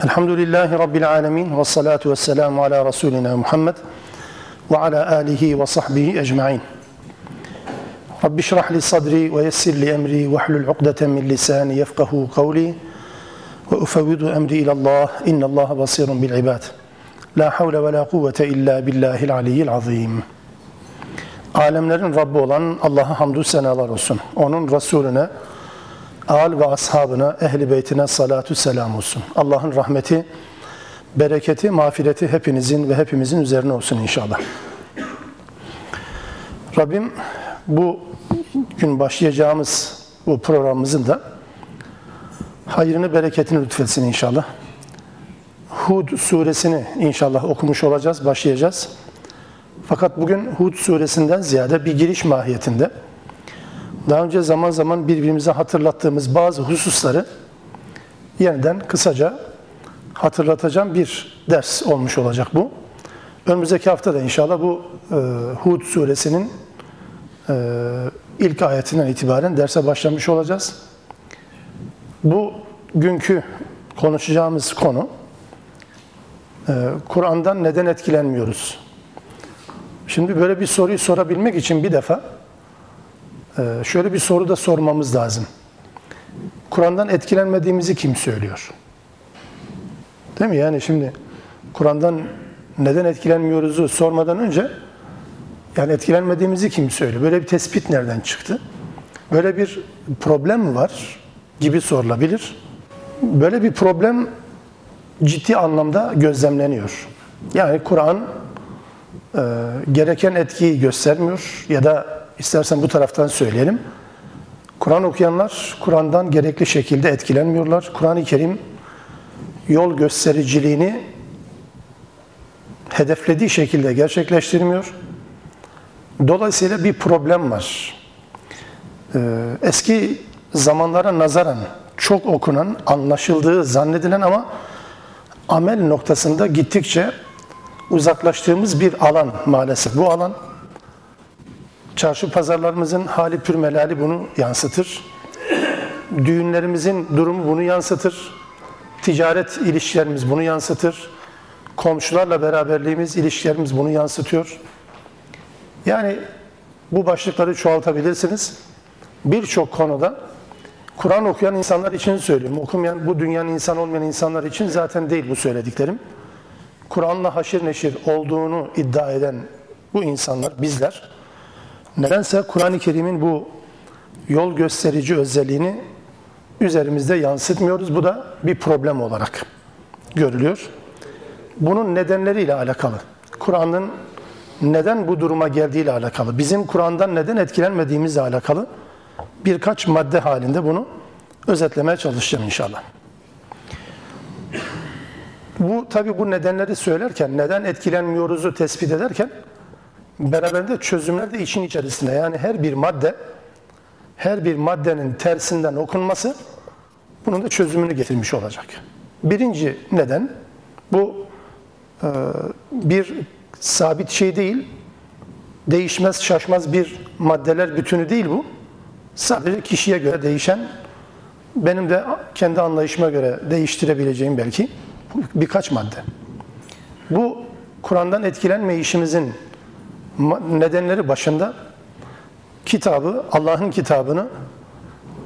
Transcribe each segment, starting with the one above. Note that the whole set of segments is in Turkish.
الحمد لله رب العالمين والصلاة والسلام على رسولنا محمد وعلى آله وصحبه أجمعين رب اشرح لي صدري ويسر لي أمري واحلل عقدة من لساني يفقه قولي وأفوض أمري إلى الله إن الله بصير بالعباد لا حول ولا قوة إلا بالله العلي العظيم. Alemlerin Rabbi olan Allah'a hamdü senalar olsun. Onun Resulüne, al ve ashabına, ehli beytine salatu selam olsun. Allah'ın rahmeti, bereketi, mağfireti hepinizin ve hepimizin üzerine olsun inşallah. Rabbim bu gün başlayacağımız bu programımızın da hayrını, bereketini lütfetsin inşallah. Hud suresini inşallah okumuş olacağız, başlayacağız. Fakat bugün Hud suresinden ziyade bir giriş mahiyetinde daha önce zaman zaman birbirimize hatırlattığımız bazı hususları yeniden kısaca hatırlatacağım bir ders olmuş olacak bu. Önümüzdeki hafta da inşallah bu e, Hud suresinin e, ilk ayetinden itibaren derse başlamış olacağız. Bu günkü konuşacağımız konu e, Kur'an'dan neden etkilenmiyoruz? Şimdi böyle bir soruyu sorabilmek için bir defa şöyle bir soru da sormamız lazım. Kur'an'dan etkilenmediğimizi kim söylüyor? Değil mi? Yani şimdi Kur'an'dan neden etkilenmiyoruzu sormadan önce yani etkilenmediğimizi kim söylüyor? Böyle bir tespit nereden çıktı? Böyle bir problem mi var gibi sorulabilir. Böyle bir problem ciddi anlamda gözlemleniyor. Yani Kur'an e, gereken etkiyi göstermiyor ya da istersen bu taraftan söyleyelim. Kur'an okuyanlar Kur'an'dan gerekli şekilde etkilenmiyorlar. Kur'an-ı Kerim yol göstericiliğini hedeflediği şekilde gerçekleştirmiyor. Dolayısıyla bir problem var. Ee, eski zamanlara nazaran çok okunan, anlaşıldığı zannedilen ama amel noktasında gittikçe uzaklaştığımız bir alan maalesef. Bu alan çarşı pazarlarımızın hali pürmelali bunu yansıtır. Düğünlerimizin durumu bunu yansıtır. Ticaret ilişkilerimiz bunu yansıtır. Komşularla beraberliğimiz, ilişkilerimiz bunu yansıtıyor. Yani bu başlıkları çoğaltabilirsiniz. Birçok konuda Kur'an okuyan insanlar için söylüyorum. Okumayan, bu dünyanın insan olmayan insanlar için zaten değil bu söylediklerim. Kur'an'la haşir neşir olduğunu iddia eden bu insanlar, bizler, nedense Kur'an-ı Kerim'in bu yol gösterici özelliğini üzerimizde yansıtmıyoruz. Bu da bir problem olarak görülüyor. Bunun nedenleriyle alakalı. Kur'an'ın neden bu duruma geldiğiyle alakalı, bizim Kur'an'dan neden etkilenmediğimizle alakalı birkaç madde halinde bunu özetlemeye çalışacağım inşallah. Bu tabi bu nedenleri söylerken, neden etkilenmiyoruzu tespit ederken beraberinde çözümler de için içerisinde. Yani her bir madde, her bir maddenin tersinden okunması bunun da çözümünü getirmiş olacak. Birinci neden bu e, bir sabit şey değil, değişmez şaşmaz bir maddeler bütünü değil bu. Sadece kişiye göre değişen, benim de kendi anlayışıma göre değiştirebileceğim belki birkaç madde. Bu Kur'an'dan etkilenmeyişimizin nedenleri başında kitabı, Allah'ın kitabını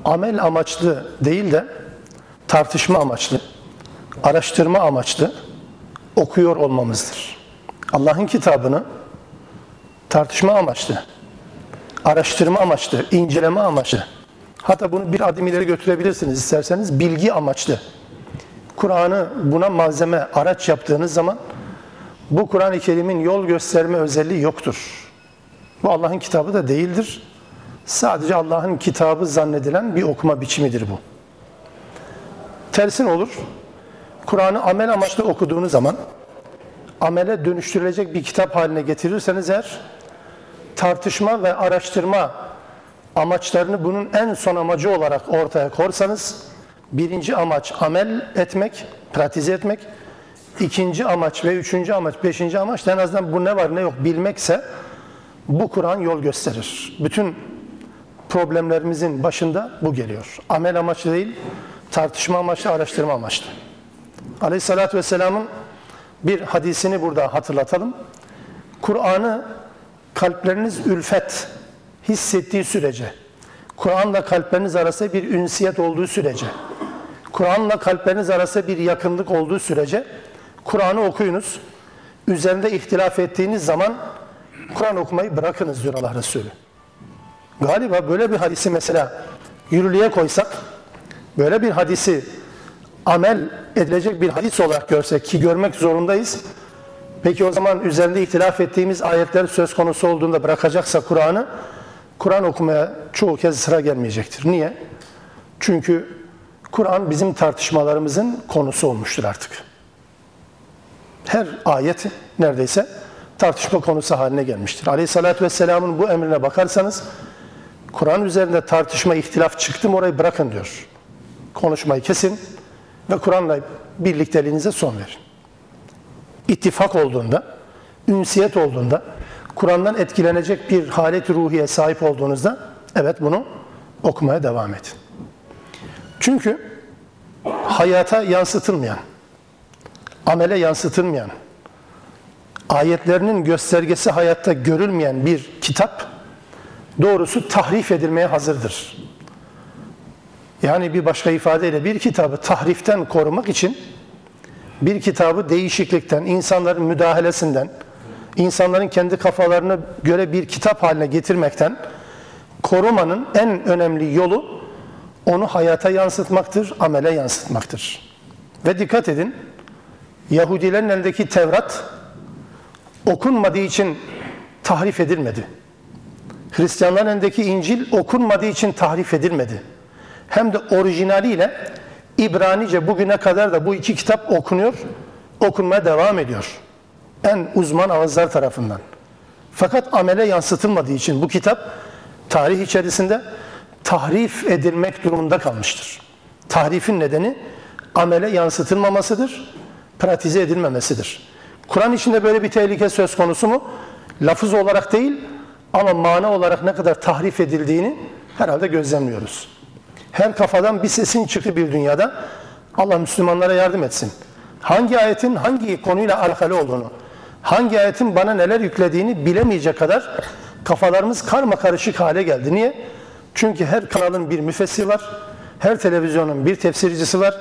amel amaçlı değil de tartışma amaçlı, araştırma amaçlı okuyor olmamızdır. Allah'ın kitabını tartışma amaçlı, araştırma amaçlı, inceleme amaçlı, hatta bunu bir adım ileri götürebilirsiniz isterseniz bilgi amaçlı. Kur'an'ı buna malzeme, araç yaptığınız zaman bu Kur'an-ı Kerim'in yol gösterme özelliği yoktur. Bu Allah'ın kitabı da değildir. Sadece Allah'ın kitabı zannedilen bir okuma biçimidir bu. Tersin olur. Kur'an'ı amel amaçlı okuduğunuz zaman amele dönüştürülecek bir kitap haline getirirseniz eğer tartışma ve araştırma amaçlarını bunun en son amacı olarak ortaya korsanız birinci amaç amel etmek, pratize etmek. İkinci amaç ve üçüncü amaç, beşinci amaç en azından bu ne var ne yok bilmekse bu Kur'an yol gösterir. Bütün problemlerimizin başında bu geliyor. Amel amaçlı değil, tartışma amaçlı, araştırma amaçlı. Aleyhissalatü vesselamın bir hadisini burada hatırlatalım. Kur'an'ı kalpleriniz ülfet hissettiği sürece, Kur'an'la kalpleriniz arasında bir ünsiyet olduğu sürece, Kur'an'la kalpleriniz arasında bir yakınlık olduğu sürece Kur'an'ı okuyunuz. Üzerinde ihtilaf ettiğiniz zaman Kur'an okumayı bırakınız diyor Allah Resulü. Galiba böyle bir hadisi mesela yürürlüğe koysak, böyle bir hadisi amel edilecek bir hadis olarak görsek ki görmek zorundayız. Peki o zaman üzerinde ihtilaf ettiğimiz ayetler söz konusu olduğunda bırakacaksa Kur'an'ı, Kur'an okumaya çoğu kez sıra gelmeyecektir. Niye? Çünkü Kur'an bizim tartışmalarımızın konusu olmuştur artık. Her ayet neredeyse tartışma konusu haline gelmiştir. Aleyhissalatü vesselamın bu emrine bakarsanız Kur'an üzerinde tartışma, ihtilaf çıktı mı orayı bırakın diyor. Konuşmayı kesin ve Kur'an'la birlikteliğinize son verin. İttifak olduğunda, ünsiyet olduğunda, Kur'an'dan etkilenecek bir halet ruhiye sahip olduğunuzda evet bunu okumaya devam edin. Çünkü hayata yansıtılmayan, amele yansıtılmayan, ayetlerinin göstergesi hayatta görülmeyen bir kitap doğrusu tahrif edilmeye hazırdır. Yani bir başka ifadeyle bir kitabı tahriften korumak için bir kitabı değişiklikten, insanların müdahalesinden, insanların kendi kafalarına göre bir kitap haline getirmekten korumanın en önemli yolu onu hayata yansıtmaktır, amele yansıtmaktır. Ve dikkat edin, Yahudilerin elindeki Tevrat okunmadığı için tahrif edilmedi. Hristiyanların elindeki İncil okunmadığı için tahrif edilmedi. Hem de orijinaliyle İbranice bugüne kadar da bu iki kitap okunuyor, okunmaya devam ediyor. En uzman ağızlar tarafından. Fakat amele yansıtılmadığı için bu kitap tarih içerisinde tahrif edilmek durumunda kalmıştır. Tahrifin nedeni amele yansıtılmamasıdır, pratize edilmemesidir. Kur'an içinde böyle bir tehlike söz konusu mu? Lafız olarak değil ama mana olarak ne kadar tahrif edildiğini herhalde gözlemliyoruz. Her kafadan bir sesin çıktı bir dünyada. Allah Müslümanlara yardım etsin. Hangi ayetin hangi konuyla alakalı olduğunu, hangi ayetin bana neler yüklediğini bilemeyecek kadar kafalarımız karma karışık hale geldi. Niye? Çünkü her kanalın bir müfessiri var, her televizyonun bir tefsircisi var,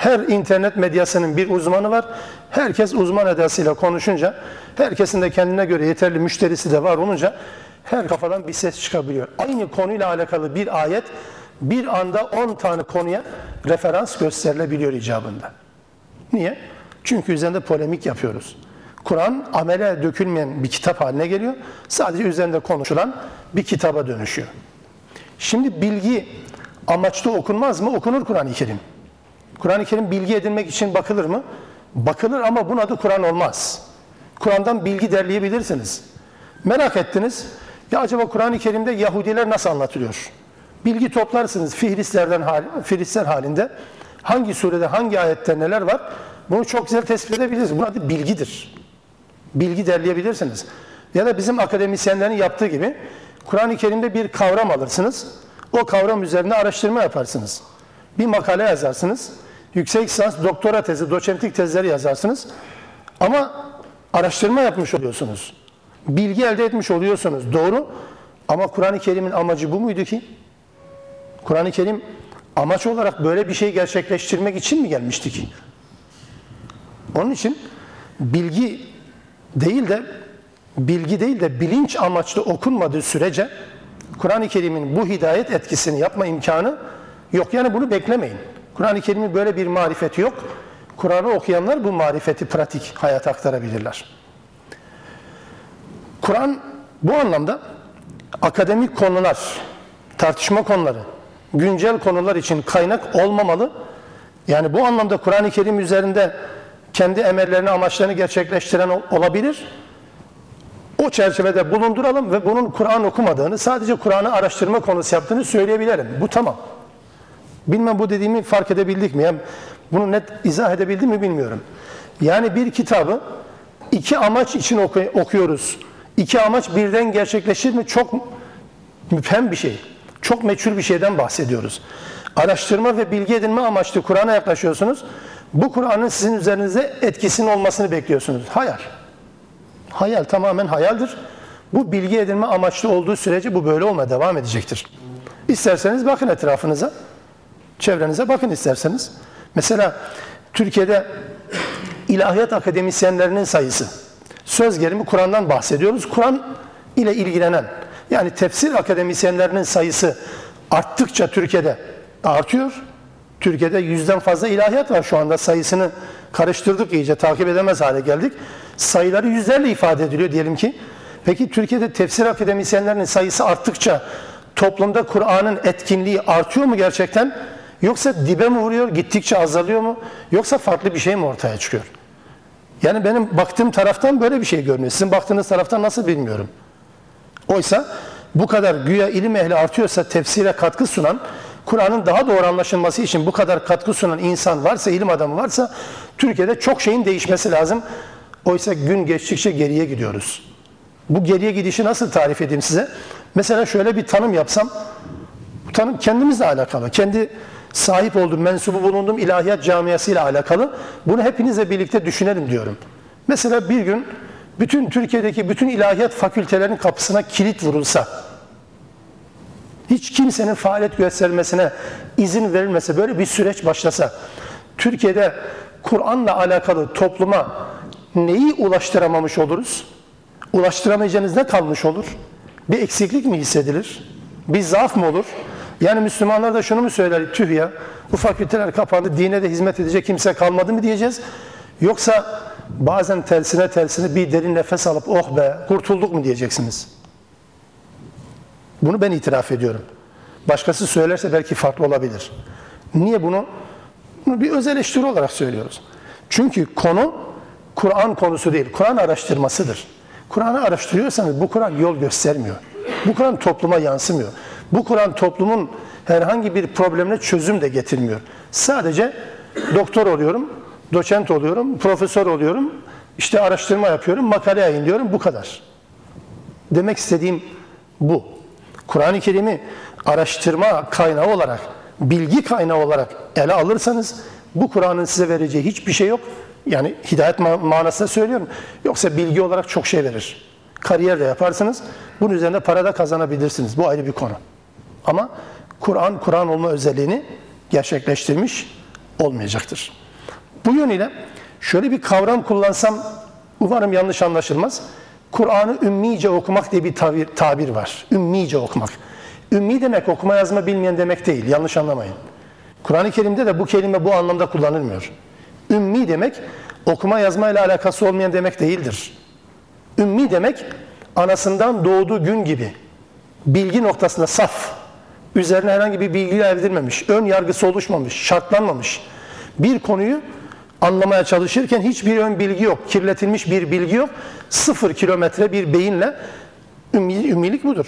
her internet medyasının bir uzmanı var. Herkes uzman edasıyla konuşunca, herkesin de kendine göre yeterli müşterisi de var olunca her kafadan bir ses çıkabiliyor. Aynı konuyla alakalı bir ayet bir anda 10 tane konuya referans gösterilebiliyor icabında. Niye? Çünkü üzerinde polemik yapıyoruz. Kur'an amele dökülmeyen bir kitap haline geliyor. Sadece üzerinde konuşulan bir kitaba dönüşüyor. Şimdi bilgi amaçlı okunmaz mı? Okunur Kur'an-ı Kerim. Kur'an-ı Kerim bilgi edinmek için bakılır mı? Bakılır ama bunun adı Kur'an olmaz. Kur'an'dan bilgi derleyebilirsiniz. Merak ettiniz. Ya acaba Kur'an-ı Kerim'de Yahudiler nasıl anlatılıyor? Bilgi toplarsınız fihristlerden fihristler halinde. Hangi surede, hangi ayette neler var? Bunu çok güzel tespit edebilirsiniz. Bunun adı bilgidir. Bilgi derleyebilirsiniz. Ya da bizim akademisyenlerin yaptığı gibi Kur'an-ı Kerim'de bir kavram alırsınız. O kavram üzerine araştırma yaparsınız. Bir makale yazarsınız. Yüksek lisans, doktora tezi, doçentlik tezleri yazarsınız. Ama araştırma yapmış oluyorsunuz. Bilgi elde etmiş oluyorsunuz. Doğru. Ama Kur'an-ı Kerim'in amacı bu muydu ki? Kur'an-ı Kerim amaç olarak böyle bir şey gerçekleştirmek için mi gelmişti ki? Onun için bilgi değil de bilgi değil de bilinç amaçlı okunmadığı sürece Kur'an-ı Kerim'in bu hidayet etkisini yapma imkanı yok. Yani bunu beklemeyin. Kur'an-ı Kerim'in böyle bir marifeti yok. Kur'an'ı okuyanlar bu marifeti pratik hayata aktarabilirler. Kur'an bu anlamda akademik konular, tartışma konuları, güncel konular için kaynak olmamalı. Yani bu anlamda Kur'an-ı Kerim üzerinde kendi emellerini, amaçlarını gerçekleştiren olabilir. O çerçevede bulunduralım ve bunun Kur'an okumadığını, sadece Kur'an'ı araştırma konusu yaptığını söyleyebilirim. Bu tamam. Bilmem bu dediğimi fark edebildik mi? Yani bunu net izah edebildim mi bilmiyorum. Yani bir kitabı iki amaç için oku okuyoruz. İki amaç birden gerçekleşir mi? Çok müphem bir şey. Çok meçhul bir şeyden bahsediyoruz. Araştırma ve bilgi edinme amaçlı Kur'an'a yaklaşıyorsunuz. bu Kur'an'ın sizin üzerinize etkisinin olmasını bekliyorsunuz. Hayal. Hayal tamamen hayaldir. Bu bilgi edinme amaçlı olduğu sürece bu böyle olmaya devam edecektir. İsterseniz bakın etrafınıza. Çevrenize bakın isterseniz. Mesela Türkiye'de ilahiyat akademisyenlerinin sayısı. Söz gelimi Kur'an'dan bahsediyoruz. Kur'an ile ilgilenen yani tefsir akademisyenlerinin sayısı arttıkça Türkiye'de artıyor. Türkiye'de yüzden fazla ilahiyat var şu anda sayısını karıştırdık iyice takip edemez hale geldik. Sayıları yüzlerle ifade ediliyor diyelim ki. Peki Türkiye'de tefsir akademisyenlerinin sayısı arttıkça toplumda Kur'an'ın etkinliği artıyor mu gerçekten? Yoksa dibe mi vuruyor, gittikçe azalıyor mu? Yoksa farklı bir şey mi ortaya çıkıyor? Yani benim baktığım taraftan böyle bir şey görünüyor. Sizin baktığınız taraftan nasıl bilmiyorum. Oysa bu kadar güya ilim ehli artıyorsa tefsire katkı sunan, Kur'an'ın daha doğru anlaşılması için bu kadar katkı sunan insan varsa, ilim adamı varsa Türkiye'de çok şeyin değişmesi lazım. Oysa gün geçtikçe geriye gidiyoruz. Bu geriye gidişi nasıl tarif edeyim size? Mesela şöyle bir tanım yapsam, bu tanım kendimizle alakalı. Kendi sahip olduğum, mensubu bulunduğum ilahiyat camiasıyla alakalı. Bunu hepinizle birlikte düşünelim diyorum. Mesela bir gün bütün Türkiye'deki bütün ilahiyat fakültelerinin kapısına kilit vurulsa, hiç kimsenin faaliyet göstermesine izin verilmese, böyle bir süreç başlasa, Türkiye'de Kur'an'la alakalı topluma neyi ulaştıramamış oluruz? Ulaştıramayacağınız ne kalmış olur? Bir eksiklik mi hissedilir? Bir zaaf mı olur? Yani Müslümanlar da şunu mu söyler? Tüh ya bu fakülteler kapandı, dine de hizmet edecek kimse kalmadı mı diyeceğiz? Yoksa bazen tersine tersine bir derin nefes alıp oh be kurtulduk mu diyeceksiniz? Bunu ben itiraf ediyorum. Başkası söylerse belki farklı olabilir. Niye bunu? Bunu bir öz eleştiri olarak söylüyoruz. Çünkü konu Kur'an konusu değil, Kur'an araştırmasıdır. Kur'an'ı araştırıyorsanız bu Kur'an yol göstermiyor. Bu Kur'an topluma yansımıyor. Bu Kur'an toplumun herhangi bir problemine çözüm de getirmiyor. Sadece doktor oluyorum, doçent oluyorum, profesör oluyorum, işte araştırma yapıyorum, makale yayınlıyorum, bu kadar. Demek istediğim bu. Kur'an-ı Kerim'i araştırma kaynağı olarak, bilgi kaynağı olarak ele alırsanız bu Kur'an'ın size vereceği hiçbir şey yok. Yani hidayet manasında söylüyorum. Yoksa bilgi olarak çok şey verir. Kariyer de yaparsınız. Bunun üzerinde para da kazanabilirsiniz. Bu ayrı bir konu. Ama Kur'an, Kur'an olma özelliğini gerçekleştirmiş olmayacaktır. Bu yönüyle şöyle bir kavram kullansam umarım yanlış anlaşılmaz. Kur'an'ı ümmice okumak diye bir tabir, tabir var. Ümmice okumak. Ümmi demek okuma yazma bilmeyen demek değil. Yanlış anlamayın. Kur'an-ı Kerim'de de bu kelime bu anlamda kullanılmıyor. Ümmi demek okuma yazma ile alakası olmayan demek değildir. Ümmi demek anasından doğduğu gün gibi bilgi noktasında saf, üzerine herhangi bir bilgi elde edilmemiş, ön yargısı oluşmamış, şartlanmamış bir konuyu anlamaya çalışırken hiçbir ön bilgi yok, kirletilmiş bir bilgi yok, sıfır kilometre bir beyinle ümmi, ümmilik budur.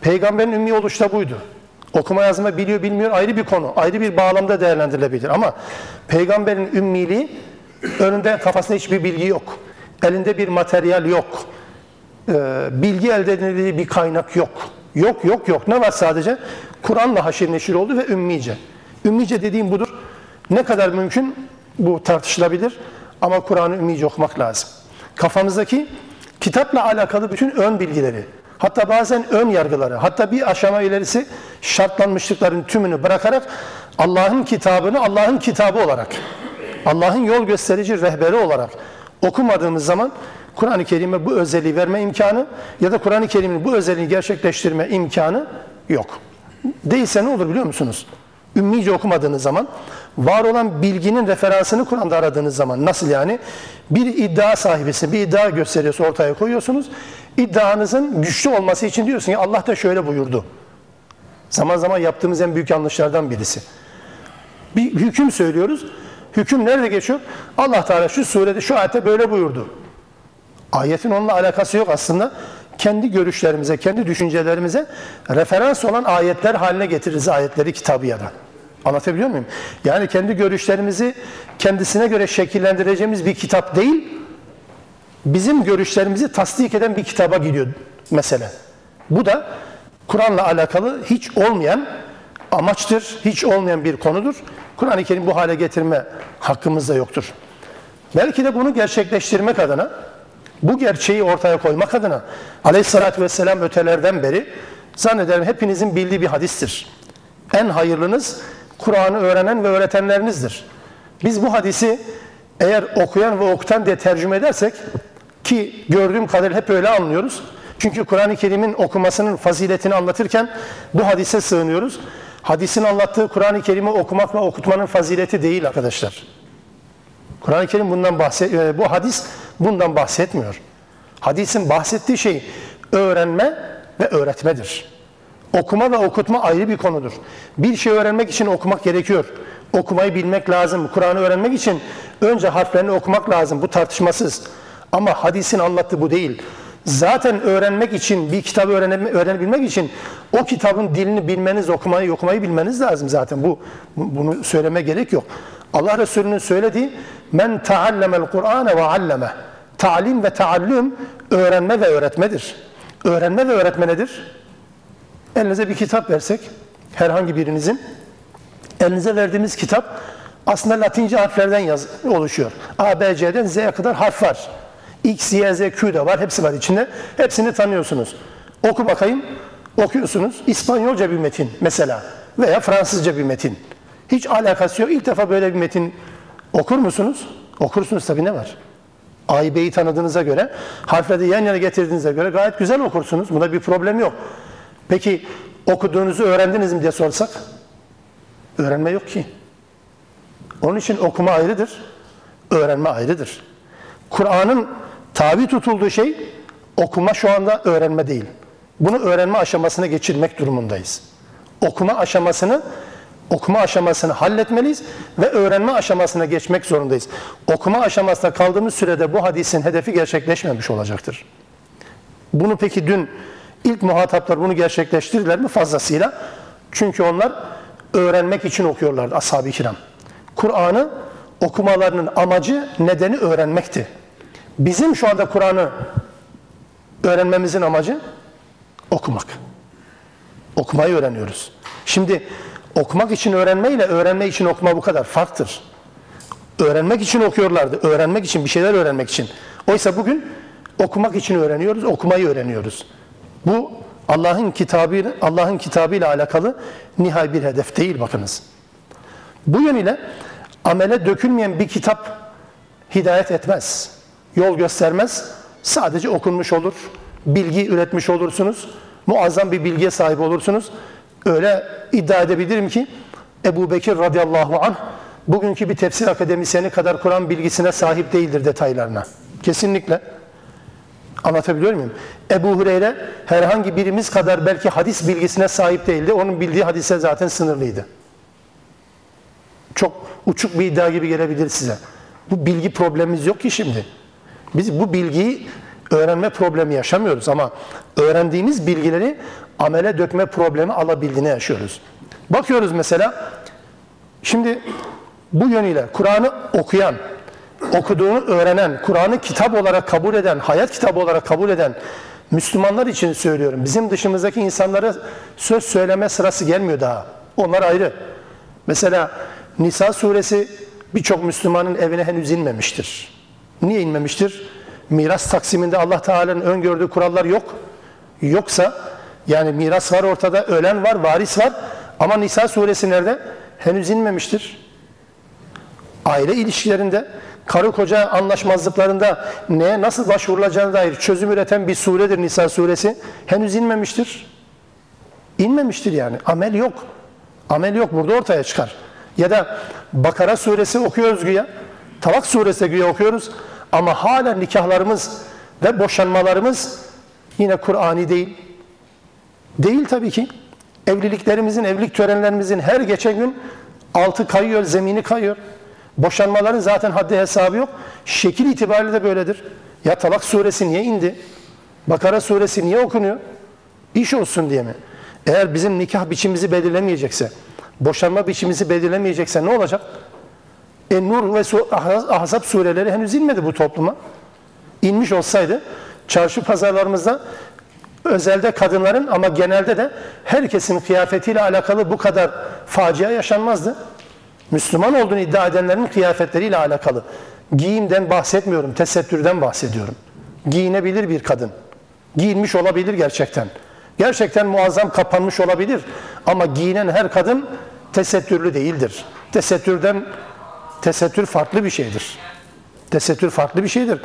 Peygamberin ümmi oluş da buydu. Okuma yazma biliyor bilmiyor ayrı bir konu, ayrı bir bağlamda değerlendirilebilir ama peygamberin ümmiliği önünde kafasında hiçbir bilgi yok. Elinde bir materyal yok. Ee, bilgi elde edildiği bir kaynak yok. Yok yok yok. Ne var sadece? Kur'an'la haşir neşir oldu ve ümmice. Ümmice dediğim budur. Ne kadar mümkün bu tartışılabilir ama Kur'an'ı ümmice okumak lazım. Kafamızdaki kitapla alakalı bütün ön bilgileri, hatta bazen ön yargıları, hatta bir aşama ilerisi şartlanmışlıkların tümünü bırakarak Allah'ın kitabını Allah'ın kitabı olarak, Allah'ın yol gösterici rehberi olarak okumadığımız zaman Kur'an-ı Kerim'e bu özelliği verme imkanı ya da Kur'an-ı Kerim'in bu özelliği gerçekleştirme imkanı yok. Değilse ne olur biliyor musunuz? Ümmice okumadığınız zaman, var olan bilginin referansını Kur'an'da aradığınız zaman, nasıl yani? Bir iddia sahibisin, bir iddia gösteriyorsa ortaya koyuyorsunuz. İddianızın güçlü olması için diyorsun ki Allah da şöyle buyurdu. Zaman zaman yaptığımız en büyük yanlışlardan birisi. Bir hüküm söylüyoruz. Hüküm nerede geçiyor? Allah Teala şu surede, şu ayette böyle buyurdu. Ayetin onunla alakası yok aslında. Kendi görüşlerimize, kendi düşüncelerimize referans olan ayetler haline getiririz ayetleri kitabı ya da. Anlatabiliyor muyum? Yani kendi görüşlerimizi kendisine göre şekillendireceğimiz bir kitap değil, bizim görüşlerimizi tasdik eden bir kitaba gidiyor mesele. Bu da Kur'an'la alakalı hiç olmayan amaçtır, hiç olmayan bir konudur. Kur'an-ı Kerim bu hale getirme hakkımız da yoktur. Belki de bunu gerçekleştirmek adına, bu gerçeği ortaya koymak adına aleyhissalatü vesselam ötelerden beri zannederim hepinizin bildiği bir hadistir. En hayırlınız Kur'an'ı öğrenen ve öğretenlerinizdir. Biz bu hadisi eğer okuyan ve okutan diye tercüme edersek ki gördüğüm kadarıyla hep öyle anlıyoruz. Çünkü Kur'an-ı Kerim'in okumasının faziletini anlatırken bu hadise sığınıyoruz. Hadisin anlattığı Kur'an-ı Kerim'i okumak ve okutmanın fazileti değil arkadaşlar. Kur'an-ı Kerim bundan bahset, e, bu hadis bundan bahsetmiyor. Hadisin bahsettiği şey öğrenme ve öğretmedir. Okuma ve okutma ayrı bir konudur. Bir şey öğrenmek için okumak gerekiyor. Okumayı bilmek lazım. Kur'an'ı öğrenmek için önce harflerini okumak lazım. Bu tartışmasız. Ama hadisin anlattığı bu değil. Zaten öğrenmek için, bir kitabı öğrenebilmek için o kitabın dilini bilmeniz, okumayı, okumayı bilmeniz lazım zaten. Bu bunu söyleme gerek yok. Allah Resulü'nün söylediği men taallemel Kur'ane ve alleme. Talim ve taallüm öğrenme ve öğretmedir. Öğrenme ve öğretme nedir? Elinize bir kitap versek, herhangi birinizin, elinize verdiğimiz kitap aslında Latince harflerden yaz, oluşuyor. A, B, C'den Z'ye kadar harf var. X, Y, Z, Q de var. Hepsi var içinde. Hepsini tanıyorsunuz. Oku bakayım. Okuyorsunuz. İspanyolca bir metin mesela. Veya Fransızca bir metin. Hiç alakası yok. İlk defa böyle bir metin okur musunuz? Okursunuz tabii ne var? A'yı B'yi tanıdığınıza göre, harfleri yan yana getirdiğinize göre gayet güzel okursunuz. Bunda bir problem yok. Peki okuduğunuzu öğrendiniz mi diye sorsak? Öğrenme yok ki. Onun için okuma ayrıdır, öğrenme ayrıdır. Kur'an'ın tabi tutulduğu şey okuma şu anda öğrenme değil. Bunu öğrenme aşamasına geçirmek durumundayız. Okuma aşamasını okuma aşamasını halletmeliyiz ve öğrenme aşamasına geçmek zorundayız. Okuma aşamasında kaldığımız sürede bu hadisin hedefi gerçekleşmemiş olacaktır. Bunu peki dün ilk muhataplar bunu gerçekleştirdiler mi fazlasıyla? Çünkü onlar öğrenmek için okuyorlardı ashab-ı kiram. Kur'an'ı okumalarının amacı, nedeni öğrenmekti. Bizim şu anda Kur'an'ı öğrenmemizin amacı okumak. Okumayı öğreniyoruz. Şimdi okumak için öğrenme ile öğrenme için okuma bu kadar farktır. Öğrenmek için okuyorlardı. Öğrenmek için, bir şeyler öğrenmek için. Oysa bugün okumak için öğreniyoruz, okumayı öğreniyoruz. Bu Allah'ın kitabı Allah'ın kitabı ile alakalı nihai bir hedef değil bakınız. Bu yönüyle amele dökülmeyen bir kitap hidayet etmez. Yol göstermez. Sadece okunmuş olur. Bilgi üretmiş olursunuz. Muazzam bir bilgiye sahip olursunuz. Öyle iddia edebilirim ki Ebu Bekir radıyallahu anh bugünkü bir tefsir akademisyeni kadar Kur'an bilgisine sahip değildir detaylarına. Kesinlikle. Anlatabiliyor muyum? Ebu Hureyre herhangi birimiz kadar belki hadis bilgisine sahip değildi. Onun bildiği hadise zaten sınırlıydı. Çok uçuk bir iddia gibi gelebilir size. Bu bilgi problemimiz yok ki şimdi. Biz bu bilgiyi öğrenme problemi yaşamıyoruz ama öğrendiğimiz bilgileri amele dökme problemi alabildiğini yaşıyoruz. Bakıyoruz mesela şimdi bu yönüyle Kur'an'ı okuyan, okuduğunu öğrenen, Kur'an'ı kitap olarak kabul eden, hayat kitabı olarak kabul eden Müslümanlar için söylüyorum. Bizim dışımızdaki insanlara söz söyleme sırası gelmiyor daha. Onlar ayrı. Mesela Nisa suresi birçok Müslümanın evine henüz inmemiştir. Niye inmemiştir? Miras taksiminde Allah Teala'nın öngördüğü kurallar yok. Yoksa yani miras var ortada, ölen var, varis var. Ama Nisa suresi nerede? Henüz inmemiştir. Aile ilişkilerinde, karı koca anlaşmazlıklarında neye nasıl başvurulacağına dair çözüm üreten bir suredir Nisa suresi. Henüz inmemiştir. İnmemiştir yani. Amel yok. Amel yok. Burada ortaya çıkar. Ya da Bakara suresi okuyoruz güya. Talak suresi güya okuyoruz. Ama hala nikahlarımız ve boşanmalarımız yine Kur'ani değil. Değil tabii ki. Evliliklerimizin, evlilik törenlerimizin her geçen gün altı kayıyor, zemini kayıyor. Boşanmaların zaten haddi hesabı yok. Şekil itibariyle de böyledir. Ya Talak suresi niye indi? Bakara suresi niye okunuyor? İş olsun diye mi? Eğer bizim nikah biçimimizi belirlemeyecekse, boşanma biçimimizi belirlemeyecekse ne olacak? E, Nur ve Ahzab sureleri henüz inmedi bu topluma. İnmiş olsaydı çarşı pazarlarımızda özelde kadınların ama genelde de herkesin kıyafetiyle alakalı bu kadar facia yaşanmazdı. Müslüman olduğunu iddia edenlerin kıyafetleriyle alakalı. Giyimden bahsetmiyorum, tesettürden bahsediyorum. Giyinebilir bir kadın. Giyinmiş olabilir gerçekten. Gerçekten muazzam kapanmış olabilir. Ama giyinen her kadın tesettürlü değildir. Tesettürden tesettür farklı bir şeydir. Tesettür farklı bir şeydir.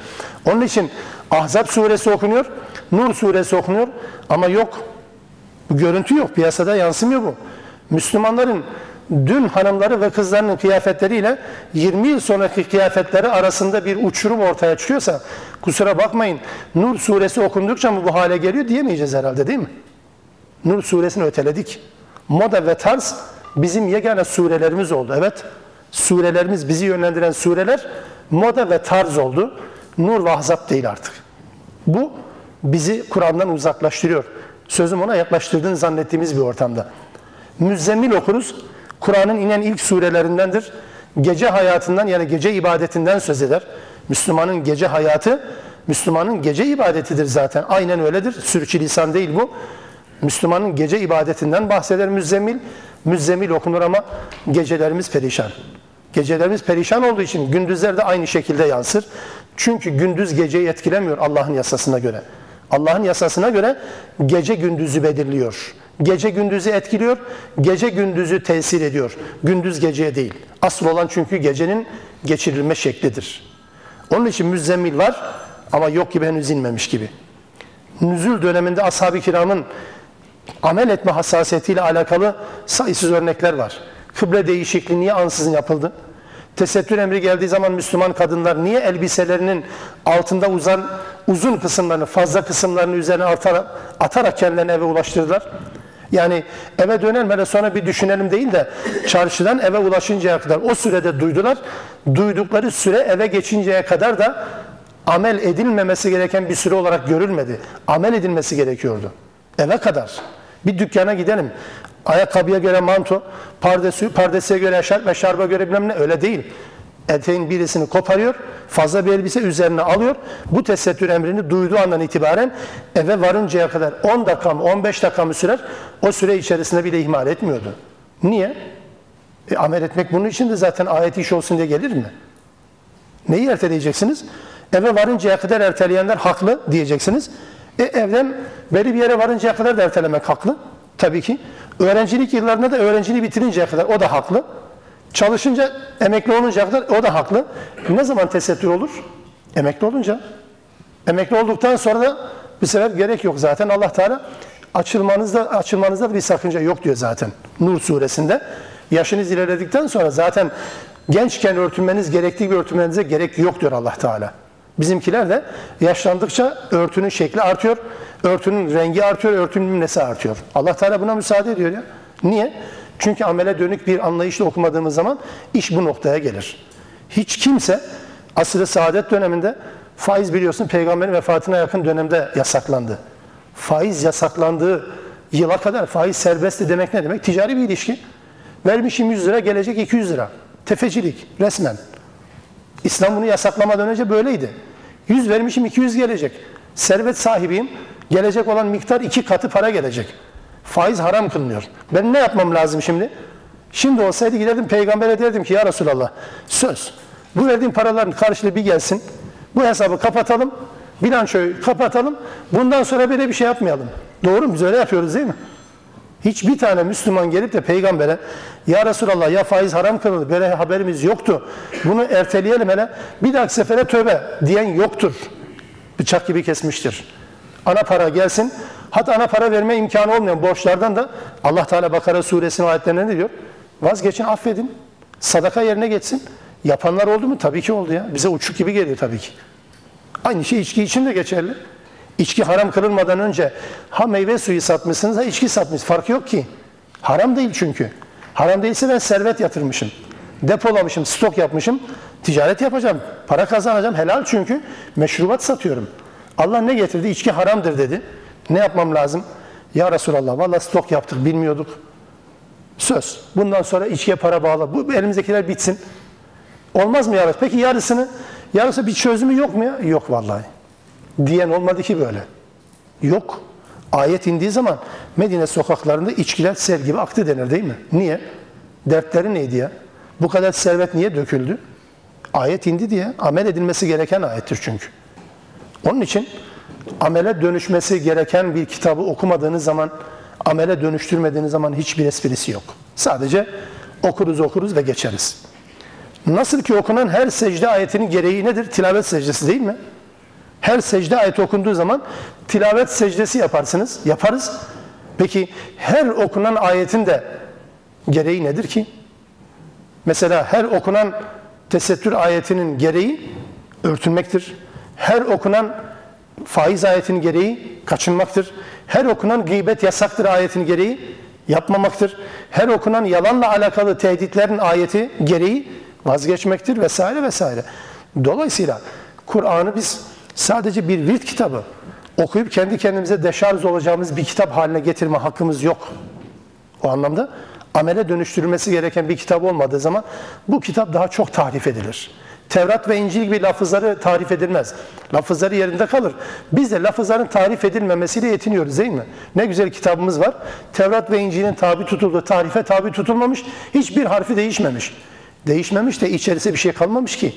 Onun için Ahzab suresi okunuyor, Nur suresi okunuyor ama yok. Bu görüntü yok, piyasada yansımıyor bu. Müslümanların dün hanımları ve kızlarının kıyafetleriyle 20 yıl sonraki kıyafetleri arasında bir uçurum ortaya çıkıyorsa kusura bakmayın Nur suresi okundukça mı bu hale geliyor diyemeyeceğiz herhalde değil mi? Nur suresini öteledik. Moda ve tarz bizim yegane surelerimiz oldu. Evet surelerimiz bizi yönlendiren sureler moda ve tarz oldu. Nur ve ahzap değil artık. Bu bizi Kur'an'dan uzaklaştırıyor. Sözüm ona yaklaştırdığını zannettiğimiz bir ortamda. Müzzemmil okuruz. Kur'an'ın inen ilk surelerindendir. Gece hayatından yani gece ibadetinden söz eder. Müslümanın gece hayatı, Müslümanın gece ibadetidir zaten. Aynen öyledir. Sürçülisan değil bu. Müslümanın gece ibadetinden bahseder müzzemmil. Müzzemmil okunur ama gecelerimiz perişan. Gecelerimiz perişan olduğu için gündüzler de aynı şekilde yansır. Çünkü gündüz geceyi etkilemiyor Allah'ın yasasına göre. Allah'ın yasasına göre gece gündüzü belirliyor. Gece gündüzü etkiliyor, gece gündüzü tesir ediyor. Gündüz geceye değil. Asıl olan çünkü gecenin geçirilme şeklidir. Onun için müzzemmil var ama yok gibi henüz inmemiş gibi. Nüzül döneminde ashab-ı kiramın amel etme hassasiyetiyle alakalı sayısız örnekler var. Kıble değişikliği niye ansızın yapıldı? Tesettür emri geldiği zaman Müslüman kadınlar niye elbiselerinin altında uzan uzun kısımlarını, fazla kısımlarını üzerine atarak, atarak kendilerini eve ulaştırdılar? Yani eve dönelim hele sonra bir düşünelim değil de çarşıdan eve ulaşıncaya kadar o sürede duydular. Duydukları süre eve geçinceye kadar da amel edilmemesi gereken bir süre olarak görülmedi. Amel edilmesi gerekiyordu. Eve kadar. Bir dükkana gidelim. Ayakkabıya göre manto, pardesi, pardesiye göre şarp ve şarba göre bilmem ne öyle değil. Eteğin birisini koparıyor, fazla bir elbise üzerine alıyor. Bu tesettür emrini duyduğu andan itibaren eve varıncaya kadar 10 dakika mı 15 dakika mı sürer o süre içerisinde bile ihmal etmiyordu. Niye? E, amel etmek bunun için de zaten ayet iş olsun diye gelir mi? Neyi erteleyeceksiniz? Eve varıncaya kadar erteleyenler haklı diyeceksiniz. E, evden belli bir yere varıncaya kadar da ertelemek haklı. Tabii ki. Öğrencilik yıllarında da öğrenciliği bitirinceye kadar o da haklı. Çalışınca emekli oluncaya kadar o da haklı. Ne zaman tesettür olur? Emekli olunca. Emekli olduktan sonra da bir sefer gerek yok zaten. Allah Teala açılmanızda açılmanızda da bir sakınca yok diyor zaten. Nur suresinde. Yaşınız ilerledikten sonra zaten gençken örtünmeniz gerektiği gibi örtünmenize gerek yok diyor Allah Teala. Bizimkiler de yaşlandıkça örtünün şekli artıyor, örtünün rengi artıyor, örtünün nesi artıyor. Allah Teala buna müsaade ediyor ya. Niye? Çünkü amele dönük bir anlayışla okumadığımız zaman iş bu noktaya gelir. Hiç kimse asr-ı saadet döneminde faiz biliyorsun peygamberin vefatına yakın dönemde yasaklandı. Faiz yasaklandığı yıla kadar faiz serbestti demek ne demek? Ticari bir ilişki. Vermişim 100 lira gelecek 200 lira. Tefecilik resmen. İslam bunu yasaklamadan önce böyleydi. 100 vermişim 200 gelecek. Servet sahibiyim. Gelecek olan miktar iki katı para gelecek. Faiz haram kılınıyor. Ben ne yapmam lazım şimdi? Şimdi olsaydı giderdim peygambere derdim ki ya Resulallah söz. Bu verdiğim paraların karşılığı bir gelsin. Bu hesabı kapatalım. Bilançoyu kapatalım. Bundan sonra böyle bir şey yapmayalım. Doğru mu? Biz öyle yapıyoruz değil mi? Hiçbir tane Müslüman gelip de peygambere ya Resulallah ya faiz haram kılındı böyle haberimiz yoktu. Bunu erteleyelim hele bir dahaki sefere tövbe diyen yoktur. Bıçak gibi kesmiştir. Ana para gelsin. Hatta ana para verme imkanı olmayan borçlardan da Allah Teala Bakara suresinin ayetlerinde ne diyor? Vazgeçin affedin. Sadaka yerine geçsin. Yapanlar oldu mu? Tabii ki oldu ya. Bize uçuk gibi geliyor tabii ki. Aynı şey içki için de geçerli. İçki haram kılınmadan önce ha meyve suyu satmışsınız ha içki satmışsınız. Farkı yok ki. Haram değil çünkü. Haram değilse ben servet yatırmışım. Depolamışım, stok yapmışım. Ticaret yapacağım. Para kazanacağım. Helal çünkü. Meşrubat satıyorum. Allah ne getirdi? İçki haramdır dedi. Ne yapmam lazım? Ya Resulallah valla stok yaptık bilmiyorduk. Söz. Bundan sonra içkiye para bağla. Bu elimizdekiler bitsin. Olmaz mı yarısı? Peki yarısını? Yarısı bir çözümü yok mu ya? Yok vallahi. Diyen olmadı ki böyle. Yok. Ayet indiği zaman Medine sokaklarında içkiler sel gibi aktı denir değil mi? Niye? Dertleri neydi ya? Bu kadar servet niye döküldü? Ayet indi diye. Amel edilmesi gereken ayettir çünkü. Onun için amele dönüşmesi gereken bir kitabı okumadığınız zaman, amele dönüştürmediğiniz zaman hiçbir esprisi yok. Sadece okuruz okuruz ve geçeriz. Nasıl ki okunan her secde ayetinin gereği nedir? Tilavet secdesi değil mi? Her secde ayeti okunduğu zaman tilavet secdesi yaparsınız. Yaparız. Peki her okunan ayetin de gereği nedir ki? Mesela her okunan tesettür ayetinin gereği örtünmektir. Her okunan faiz ayetinin gereği kaçınmaktır. Her okunan gıybet yasaktır ayetinin gereği yapmamaktır. Her okunan yalanla alakalı tehditlerin ayeti gereği vazgeçmektir vesaire vesaire. Dolayısıyla Kur'an'ı biz sadece bir virt kitabı okuyup kendi kendimize deşarj olacağımız bir kitap haline getirme hakkımız yok. O anlamda amele dönüştürülmesi gereken bir kitap olmadığı zaman bu kitap daha çok tarif edilir. Tevrat ve İncil gibi lafızları tarif edilmez. Lafızları yerinde kalır. Biz de lafızların tarif edilmemesiyle yetiniyoruz değil mi? Ne güzel kitabımız var. Tevrat ve İncil'in tabi tutulduğu tarife tabi tutulmamış. Hiçbir harfi değişmemiş. Değişmemiş de içerisinde bir şey kalmamış ki.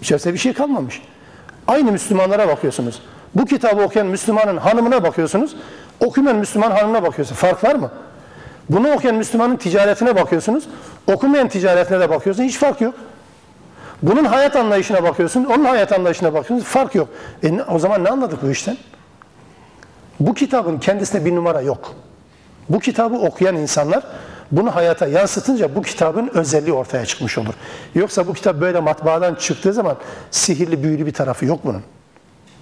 İçerisinde bir şey kalmamış. Aynı Müslümanlara bakıyorsunuz. Bu kitabı okuyan Müslümanın hanımına bakıyorsunuz. Okumayan Müslüman hanımına bakıyorsunuz. Fark var mı? Bunu okuyan Müslümanın ticaretine bakıyorsunuz. Okumayan ticaretine de bakıyorsunuz. Hiç fark yok. Bunun hayat anlayışına bakıyorsun, onun hayat anlayışına bakıyorsun. Fark yok. E, o zaman ne anladık bu işten? Bu kitabın kendisine bir numara yok. Bu kitabı okuyan insanlar bunu hayata yansıtınca bu kitabın özelliği ortaya çıkmış olur. Yoksa bu kitap böyle matbaadan çıktığı zaman sihirli büyülü bir tarafı yok bunun.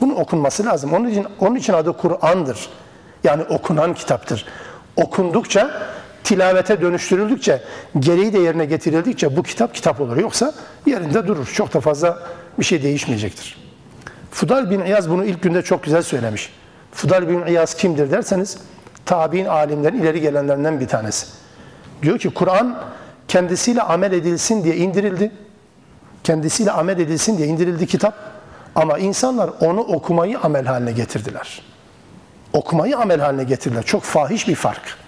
Bunun okunması lazım. Onun için, onun için adı Kur'an'dır. Yani okunan kitaptır. Okundukça, tilavete dönüştürüldükçe, gereği de yerine getirildikçe bu kitap kitap olur. Yoksa yerinde durur. Çok da fazla bir şey değişmeyecektir. Fudal bin İyaz bunu ilk günde çok güzel söylemiş. Fudal bin İyaz kimdir derseniz, tabi'in alimlerin ileri gelenlerinden bir tanesi. Diyor ki Kur'an kendisiyle amel edilsin diye indirildi. Kendisiyle amel edilsin diye indirildi kitap. Ama insanlar onu okumayı amel haline getirdiler. Okumayı amel haline getirdiler. Çok fahiş bir fark.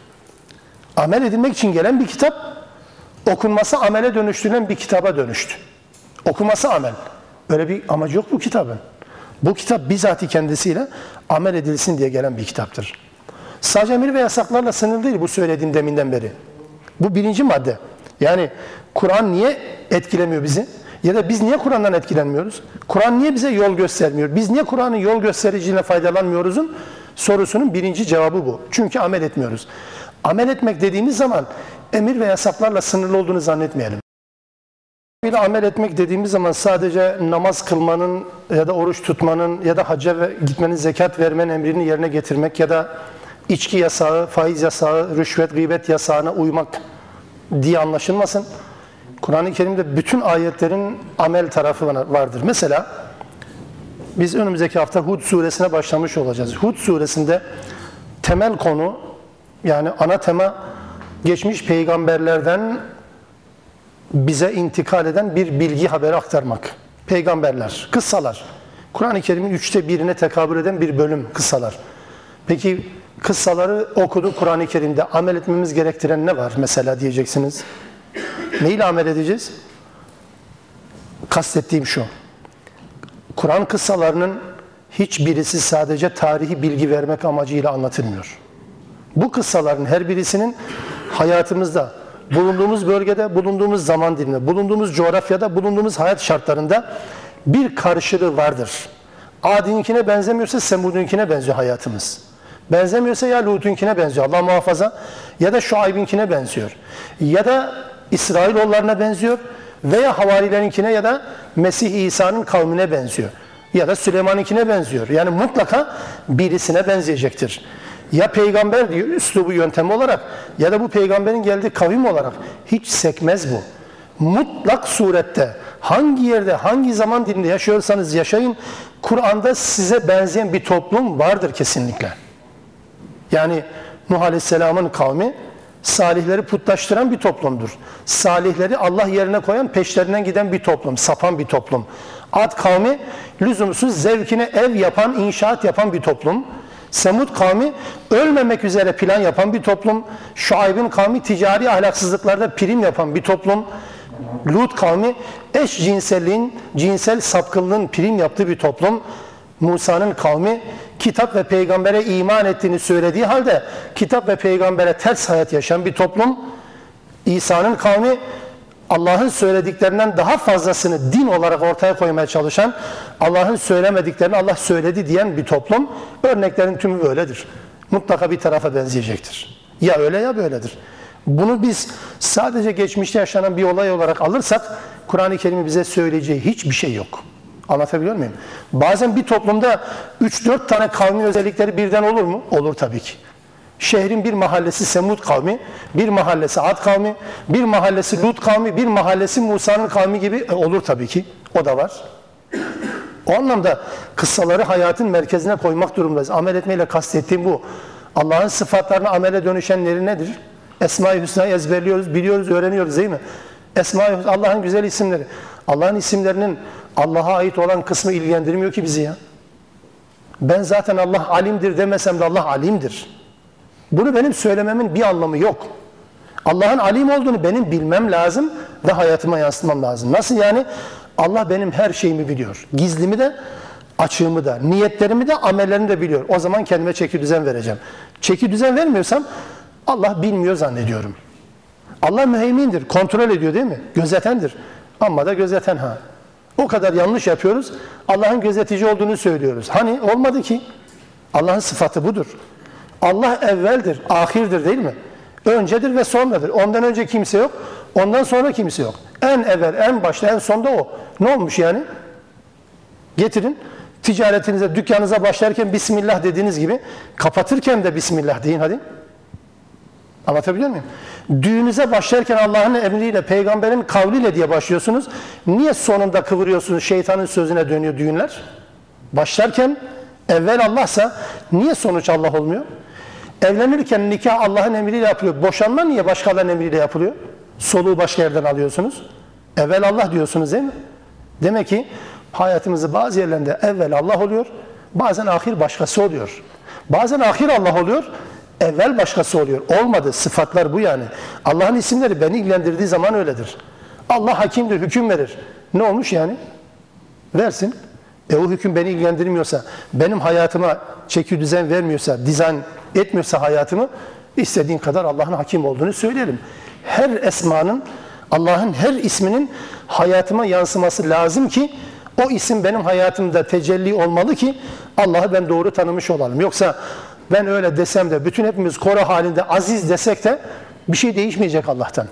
Amel edilmek için gelen bir kitap, okunması amele dönüştürülen bir kitaba dönüştü. Okuması amel. Öyle bir amacı yok bu kitabın. Bu kitap bizatihi kendisiyle amel edilsin diye gelen bir kitaptır. Sadece emir ve yasaklarla sınırlı değil bu söylediğim deminden beri. Bu birinci madde. Yani Kur'an niye etkilemiyor bizi? Ya da biz niye Kur'an'dan etkilenmiyoruz? Kur'an niye bize yol göstermiyor? Biz niye Kur'an'ın yol göstericiliğine faydalanmıyoruzun sorusunun birinci cevabı bu. Çünkü amel etmiyoruz. Amel etmek dediğimiz zaman emir ve yasaklarla sınırlı olduğunu zannetmeyelim. Bir amel etmek dediğimiz zaman sadece namaz kılmanın ya da oruç tutmanın ya da hacca gitmenin zekat vermenin emrini yerine getirmek ya da içki yasağı, faiz yasağı, rüşvet, gıybet yasağına uymak diye anlaşılmasın. Kur'an-ı Kerim'de bütün ayetlerin amel tarafı vardır. Mesela biz önümüzdeki hafta Hud suresine başlamış olacağız. Hud suresinde temel konu yani ana tema geçmiş peygamberlerden bize intikal eden bir bilgi haberi aktarmak. Peygamberler, kıssalar. Kur'an-ı Kerim'in üçte birine tekabül eden bir bölüm kıssalar. Peki kıssaları okudu Kur'an-ı Kerim'de amel etmemiz gerektiren ne var mesela diyeceksiniz. Neyle amel edeceğiz? Kastettiğim şu. Kur'an kıssalarının hiçbirisi sadece tarihi bilgi vermek amacıyla anlatılmıyor. Bu kıssaların her birisinin hayatımızda, bulunduğumuz bölgede, bulunduğumuz zaman diliminde, bulunduğumuz coğrafyada, bulunduğumuz hayat şartlarında bir karşılığı vardır. Ad'inkine benzemiyorsa Semud'unkine benziyor hayatımız. Benzemiyorsa ya Lut'unkine benziyor Allah muhafaza ya da Şuayb'inkine benziyor. Ya da İsrailoğullarına benziyor veya havarilerinkine ya da Mesih İsa'nın kavmine benziyor. Ya da Süleyman'ınkine benziyor. Yani mutlaka birisine benzeyecektir. Ya peygamber diyor üslubu yöntemi olarak ya da bu peygamberin geldiği kavim olarak hiç sekmez bu. Mutlak surette hangi yerde hangi zaman dilinde yaşıyorsanız yaşayın Kur'an'da size benzeyen bir toplum vardır kesinlikle. Yani Nuh Aleyhisselam'ın kavmi salihleri putlaştıran bir toplumdur. Salihleri Allah yerine koyan, peşlerinden giden bir toplum, sapan bir toplum. Ad kavmi lüzumsuz zevkine ev yapan, inşaat yapan bir toplum. Semud kavmi ölmemek üzere plan yapan bir toplum. Şuayb'in kavmi ticari ahlaksızlıklarda prim yapan bir toplum. Lut kavmi eş cinselliğin, cinsel sapkınlığın prim yaptığı bir toplum. Musa'nın kavmi kitap ve peygambere iman ettiğini söylediği halde kitap ve peygambere ters hayat yaşayan bir toplum. İsa'nın kavmi Allah'ın söylediklerinden daha fazlasını din olarak ortaya koymaya çalışan, Allah'ın söylemediklerini Allah söyledi diyen bir toplum. Örneklerin tümü böyledir. Mutlaka bir tarafa benzeyecektir. Ya öyle ya böyledir. Bunu biz sadece geçmişte yaşanan bir olay olarak alırsak Kur'an-ı Kerim'in bize söyleyeceği hiçbir şey yok. Anlatabiliyor muyum? Bazen bir toplumda 3-4 tane kavmin özellikleri birden olur mu? Olur tabii ki. Şehrin bir mahallesi Semud kavmi, bir mahallesi Ad kavmi, bir mahallesi Lut kavmi, bir mahallesi Musa'nın kavmi gibi e, olur tabii ki. O da var. O anlamda kıssaları hayatın merkezine koymak durumundayız. Amel etmeyle kastettiğim bu. Allah'ın sıfatlarına amele dönüşenleri nedir? Esma-i Hüsna'yı ezberliyoruz, biliyoruz, öğreniyoruz değil mi? Esma-i Allah'ın güzel isimleri. Allah'ın isimlerinin Allah'a ait olan kısmı ilgilendirmiyor ki bizi ya. Ben zaten Allah alimdir demesem de Allah alimdir. Bunu benim söylememin bir anlamı yok. Allah'ın alim olduğunu benim bilmem lazım ve hayatıma yansıtmam lazım. Nasıl yani? Allah benim her şeyimi biliyor. Gizlimi de, açığımı da, niyetlerimi de, amellerimi de biliyor. O zaman kendime çeki düzen vereceğim. Çeki düzen vermiyorsam Allah bilmiyor zannediyorum. Allah müheymindir, kontrol ediyor değil mi? Gözetendir. Ama da gözeten ha. O kadar yanlış yapıyoruz. Allah'ın gözetici olduğunu söylüyoruz. Hani olmadı ki. Allah'ın sıfatı budur. Allah evveldir, ahirdir değil mi? Öncedir ve sonradır. Ondan önce kimse yok, ondan sonra kimse yok. En evvel, en başta, en sonda o. Ne olmuş yani? Getirin, ticaretinize, dükkanınıza başlarken Bismillah dediğiniz gibi, kapatırken de Bismillah deyin hadi. Anlatabiliyor muyum? Düğünüze başlarken Allah'ın emriyle, peygamberin kavliyle diye başlıyorsunuz. Niye sonunda kıvırıyorsunuz, şeytanın sözüne dönüyor düğünler? Başlarken evvel Allah'sa niye sonuç Allah olmuyor? Evlenirken nikah Allah'ın emriyle yapılıyor. Boşanma niye başkalarının emriyle yapılıyor? Soluğu başka yerden alıyorsunuz. Evvel Allah diyorsunuz değil mi? Demek ki hayatımızı bazı yerlerinde evvel Allah oluyor, bazen ahir başkası oluyor. Bazen ahir Allah oluyor, evvel başkası oluyor. Olmadı. Sıfatlar bu yani. Allah'ın isimleri beni ilgilendirdiği zaman öyledir. Allah hakimdir, hüküm verir. Ne olmuş yani? Versin. E o hüküm beni ilgilendirmiyorsa, benim hayatıma çeki düzen vermiyorsa, dizayn etmiyorsa hayatımı, istediğin kadar Allah'ın hakim olduğunu söyleyelim. Her esmanın, Allah'ın her isminin hayatıma yansıması lazım ki, o isim benim hayatımda tecelli olmalı ki, Allah'ı ben doğru tanımış olalım. Yoksa ben öyle desem de, bütün hepimiz koro halinde aziz desek de, bir şey değişmeyecek Allah'tan.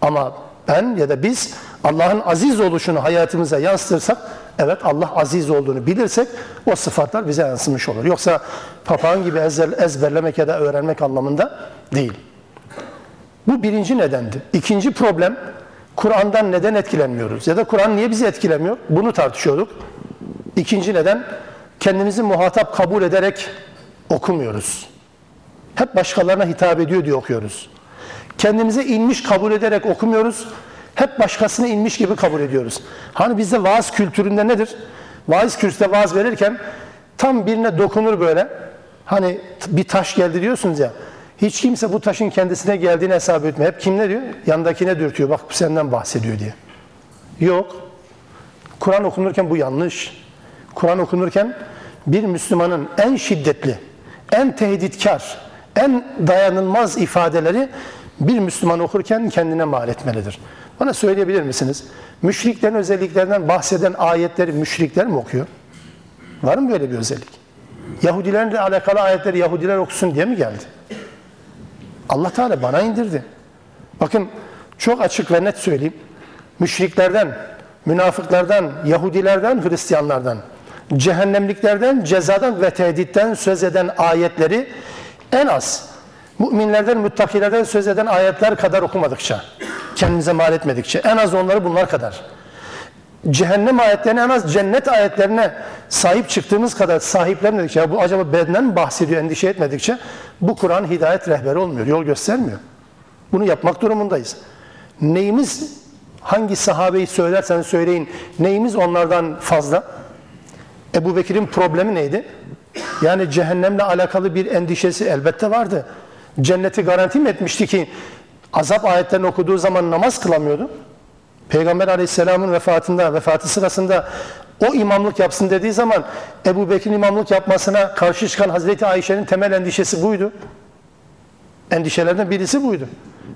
Ama ben ya da biz Allah'ın aziz oluşunu hayatımıza yansıtırsak, evet Allah aziz olduğunu bilirsek o sıfatlar bize yansımış olur. Yoksa papağan gibi ezberlemek ya da öğrenmek anlamında değil. Bu birinci nedendi. İkinci problem, Kur'an'dan neden etkilenmiyoruz? Ya da Kur'an niye bizi etkilemiyor? Bunu tartışıyorduk. İkinci neden, kendimizi muhatap kabul ederek okumuyoruz. Hep başkalarına hitap ediyor diye okuyoruz. Kendimize inmiş kabul ederek okumuyoruz. Hep başkasına inmiş gibi kabul ediyoruz. Hani bizde vaaz kültüründe nedir? Vaaz kürsüde vaaz verirken tam birine dokunur böyle. Hani bir taş geldi diyorsunuz ya. Hiç kimse bu taşın kendisine geldiğini hesap etmiyor. Hep kim ne diyor? Yandakine dürtüyor. Bak senden bahsediyor diye. Yok. Kur'an okunurken bu yanlış. Kur'an okunurken bir Müslümanın en şiddetli, en tehditkar, en dayanılmaz ifadeleri bir Müslüman okurken kendine mal etmelidir. Bana söyleyebilir misiniz? Müşriklerin özelliklerinden bahseden ayetleri müşrikler mi okuyor? Var mı böyle bir özellik? Yahudilerle alakalı ayetleri Yahudiler okusun diye mi geldi? Allah Teala bana indirdi. Bakın çok açık ve net söyleyeyim. Müşriklerden, münafıklardan, Yahudilerden, Hristiyanlardan, cehennemliklerden, cezadan ve tehditten söz eden ayetleri en az müminlerden, müttakilerden söz eden ayetler kadar okumadıkça, kendimize mal etmedikçe, en az onları bunlar kadar. Cehennem ayetlerine en az cennet ayetlerine sahip çıktığımız kadar sahiplenmedikçe, ya bu acaba bedenen mi bahsediyor endişe etmedikçe, bu Kur'an hidayet rehberi olmuyor, yol göstermiyor. Bunu yapmak durumundayız. Neyimiz, hangi sahabeyi söylerseniz söyleyin, neyimiz onlardan fazla? Ebu Bekir'in problemi neydi? Yani cehennemle alakalı bir endişesi elbette vardı. Cenneti garanti mi etmişti ki azap ayetlerini okuduğu zaman namaz kılamıyordu? Peygamber Aleyhisselam'ın vefatında, vefatı sırasında o imamlık yapsın dediği zaman Ebu Bekir'in imamlık yapmasına karşı çıkan Hazreti Ayşe'nin temel endişesi buydu. Endişelerden birisi buydu.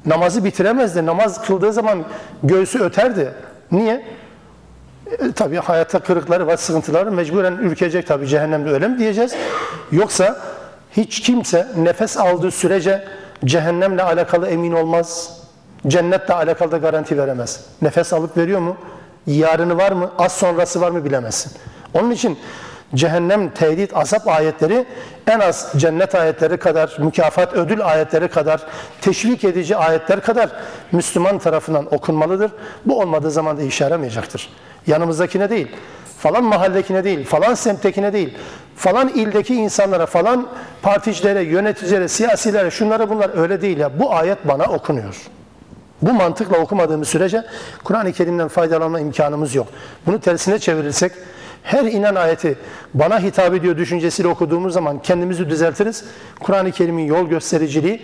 Namazı bitiremezdi. Namaz kıldığı zaman göğsü öterdi. Niye? E, tabii hayatta kırıkları var, sıkıntıları mecburen ürkecek tabii cehennemde öyle mi diyeceğiz? Yoksa hiç kimse nefes aldığı sürece cehennemle alakalı emin olmaz. Cennetle alakalı da garanti veremez. Nefes alıp veriyor mu? Yarını var mı? Az sonrası var mı bilemezsin. Onun için cehennem, tehdit, azap ayetleri en az cennet ayetleri kadar, mükafat, ödül ayetleri kadar, teşvik edici ayetler kadar Müslüman tarafından okunmalıdır. Bu olmadığı zaman da işe yaramayacaktır. Yanımızdakine değil, falan mahalledekine değil, falan semttekine değil, falan ildeki insanlara, falan particilere, yöneticilere, siyasilere, şunlara bunlar öyle değil ya. Bu ayet bana okunuyor. Bu mantıkla okumadığımız sürece Kur'an-ı Kerim'den faydalanma imkanımız yok. Bunu tersine çevirirsek her inen ayeti bana hitap ediyor düşüncesiyle okuduğumuz zaman kendimizi düzeltiriz. Kur'an-ı Kerim'in yol göstericiliği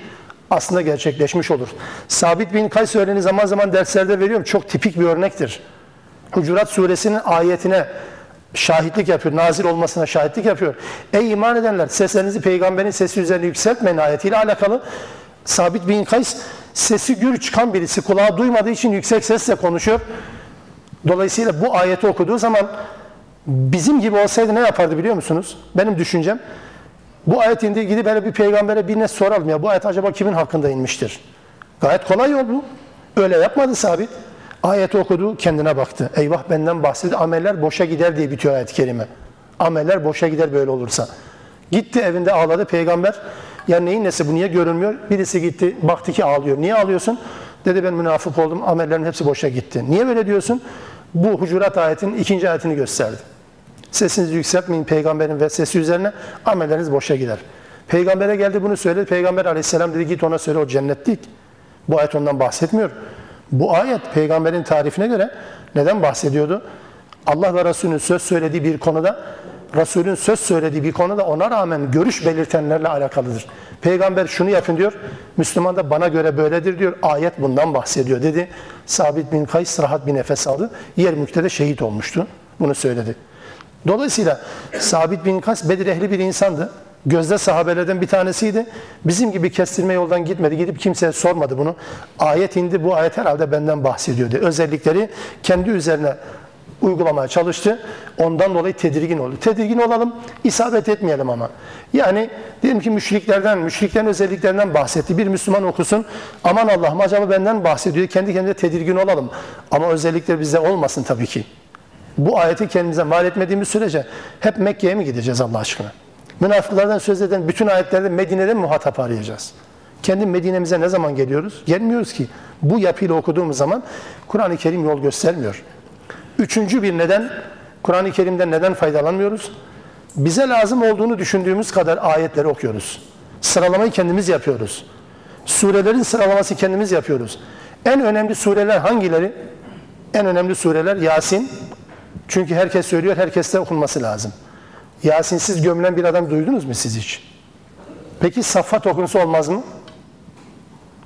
aslında gerçekleşmiş olur. Sabit bin Kays örneğini zaman zaman derslerde veriyorum. Çok tipik bir örnektir. Hucurat suresinin ayetine şahitlik yapıyor. Nazil olmasına şahitlik yapıyor. Ey iman edenler seslerinizi peygamberin sesi üzerine yükseltmeyin ayetiyle alakalı. Sabit bin Kays sesi gür çıkan birisi kulağı duymadığı için yüksek sesle konuşuyor. Dolayısıyla bu ayeti okuduğu zaman bizim gibi olsaydı ne yapardı biliyor musunuz? Benim düşüncem bu ayet indi gidip böyle bir peygambere birine soralım ya bu ayet acaba kimin hakkında inmiştir? Gayet kolay yol bu. Öyle yapmadı sabit. Ayeti okudu kendine baktı. Eyvah benden bahsediyor. Ameller boşa gider diye bitiyor ayet-i kerime. Ameller boşa gider böyle olursa. Gitti evinde ağladı peygamber. Ya neyin nesi bu niye görünmüyor? Birisi gitti baktı ki ağlıyor. Niye ağlıyorsun? Dedi ben münafık oldum amellerin hepsi boşa gitti. Niye böyle diyorsun? Bu Hucurat ayetinin ikinci ayetini gösterdi. Sesinizi yükseltmeyin peygamberin ve sesi üzerine amelleriniz boşa gider. Peygambere geldi bunu söyledi. Peygamber aleyhisselam dedi git ona söyle o cennetlik. Bu ayet ondan bahsetmiyor. Bu ayet peygamberin tarifine göre neden bahsediyordu? Allah ve Resulünün söz söylediği bir konuda Resulün söz söylediği bir konuda ona rağmen görüş belirtenlerle alakalıdır. Peygamber şunu yapın diyor, Müslüman da bana göre böyledir diyor. Ayet bundan bahsediyor dedi. Sabit bin Kays rahat bir nefes aldı. Yer müktede şehit olmuştu. Bunu söyledi. Dolayısıyla Sabit bin Kays Bedir ehli bir insandı. Gözde sahabelerden bir tanesiydi. Bizim gibi kestirme yoldan gitmedi. Gidip kimseye sormadı bunu. Ayet indi. Bu ayet herhalde benden bahsediyordu. Özellikleri kendi üzerine uygulamaya çalıştı. Ondan dolayı tedirgin oldu. Tedirgin olalım, isabet etmeyelim ama. Yani diyelim ki müşriklerden, müşriklerin özelliklerinden bahsetti. Bir Müslüman okusun, aman Allah'ım acaba benden bahsediyor. Kendi kendine tedirgin olalım. Ama özellikler bizde olmasın tabii ki. Bu ayeti kendimize mal etmediğimiz sürece hep Mekke'ye mi gideceğiz Allah aşkına? Münafıklardan söz eden bütün ayetlerde Medine'de muhatap arayacağız. Kendi Medine'mize ne zaman geliyoruz? Gelmiyoruz ki. Bu yapıyla okuduğumuz zaman Kur'an-ı Kerim yol göstermiyor. Üçüncü bir neden, Kur'an-ı Kerim'den neden faydalanmıyoruz? Bize lazım olduğunu düşündüğümüz kadar ayetleri okuyoruz. Sıralamayı kendimiz yapıyoruz. Surelerin sıralaması kendimiz yapıyoruz. En önemli sureler hangileri? En önemli sureler Yasin. Çünkü herkes söylüyor, herkeste okunması lazım. Yasinsiz gömülen bir adam duydunuz mu siz hiç? Peki Saffat okunsa olmaz mı?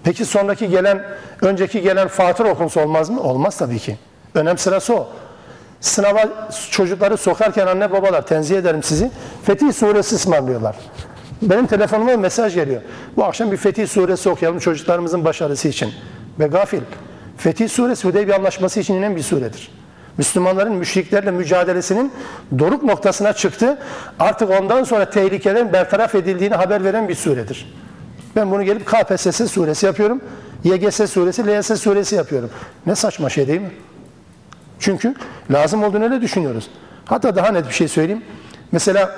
Peki sonraki gelen, önceki gelen Fatır okunsa olmaz mı? Olmaz tabii ki. Önem sırası o. Sınava çocukları sokarken anne babalar tenzih ederim sizi. Fetih suresi ısmarlıyorlar. Benim telefonuma mesaj geliyor. Bu akşam bir Fetih suresi okuyalım çocuklarımızın başarısı için. Ve gafil. Fetih suresi Hudeybiye anlaşması için inen bir suredir. Müslümanların müşriklerle mücadelesinin doruk noktasına çıktı. Artık ondan sonra tehlikelerin bertaraf edildiğini haber veren bir suredir. Ben bunu gelip KPSS suresi yapıyorum. YGS suresi, LYS suresi yapıyorum. Ne saçma şey değil mi? Çünkü lazım olduğunu öyle düşünüyoruz. Hatta daha net bir şey söyleyeyim. Mesela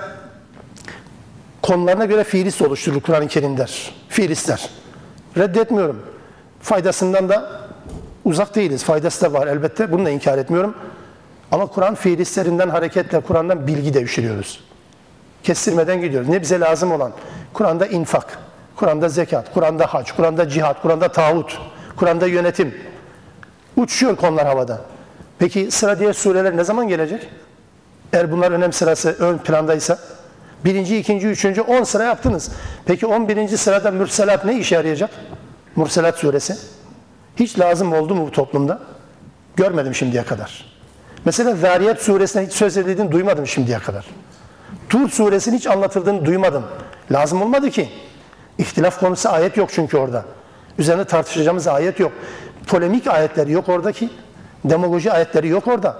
konularına göre fiilist oluşturulur Kur'an-ı Kerim'der. Fiilistler. Reddetmiyorum. Faydasından da uzak değiliz. Faydası da var elbette. Bunu da inkar etmiyorum. Ama Kur'an fiilistlerinden hareketle Kur'an'dan bilgi devşiriyoruz. Kestirmeden gidiyoruz. Ne bize lazım olan? Kur'an'da infak, Kur'an'da zekat, Kur'an'da hac, Kur'an'da cihat, Kur'an'da tağut, Kur'an'da yönetim. Uçuyor konular havada. Peki sıra diğer sureler ne zaman gelecek? Eğer bunlar önem sırası ön plandaysa. Birinci, ikinci, üçüncü on sıra yaptınız. Peki on birinci sırada Mürselat ne işe yarayacak? Mürselat suresi. Hiç lazım oldu mu bu toplumda? Görmedim şimdiye kadar. Mesela Zariyat suresine hiç söz edildiğini duymadım şimdiye kadar. Tur suresinin hiç anlatıldığını duymadım. Lazım olmadı ki. İhtilaf konusu ayet yok çünkü orada. Üzerine tartışacağımız ayet yok. Polemik ayetleri yok oradaki. Demagoji ayetleri yok orada.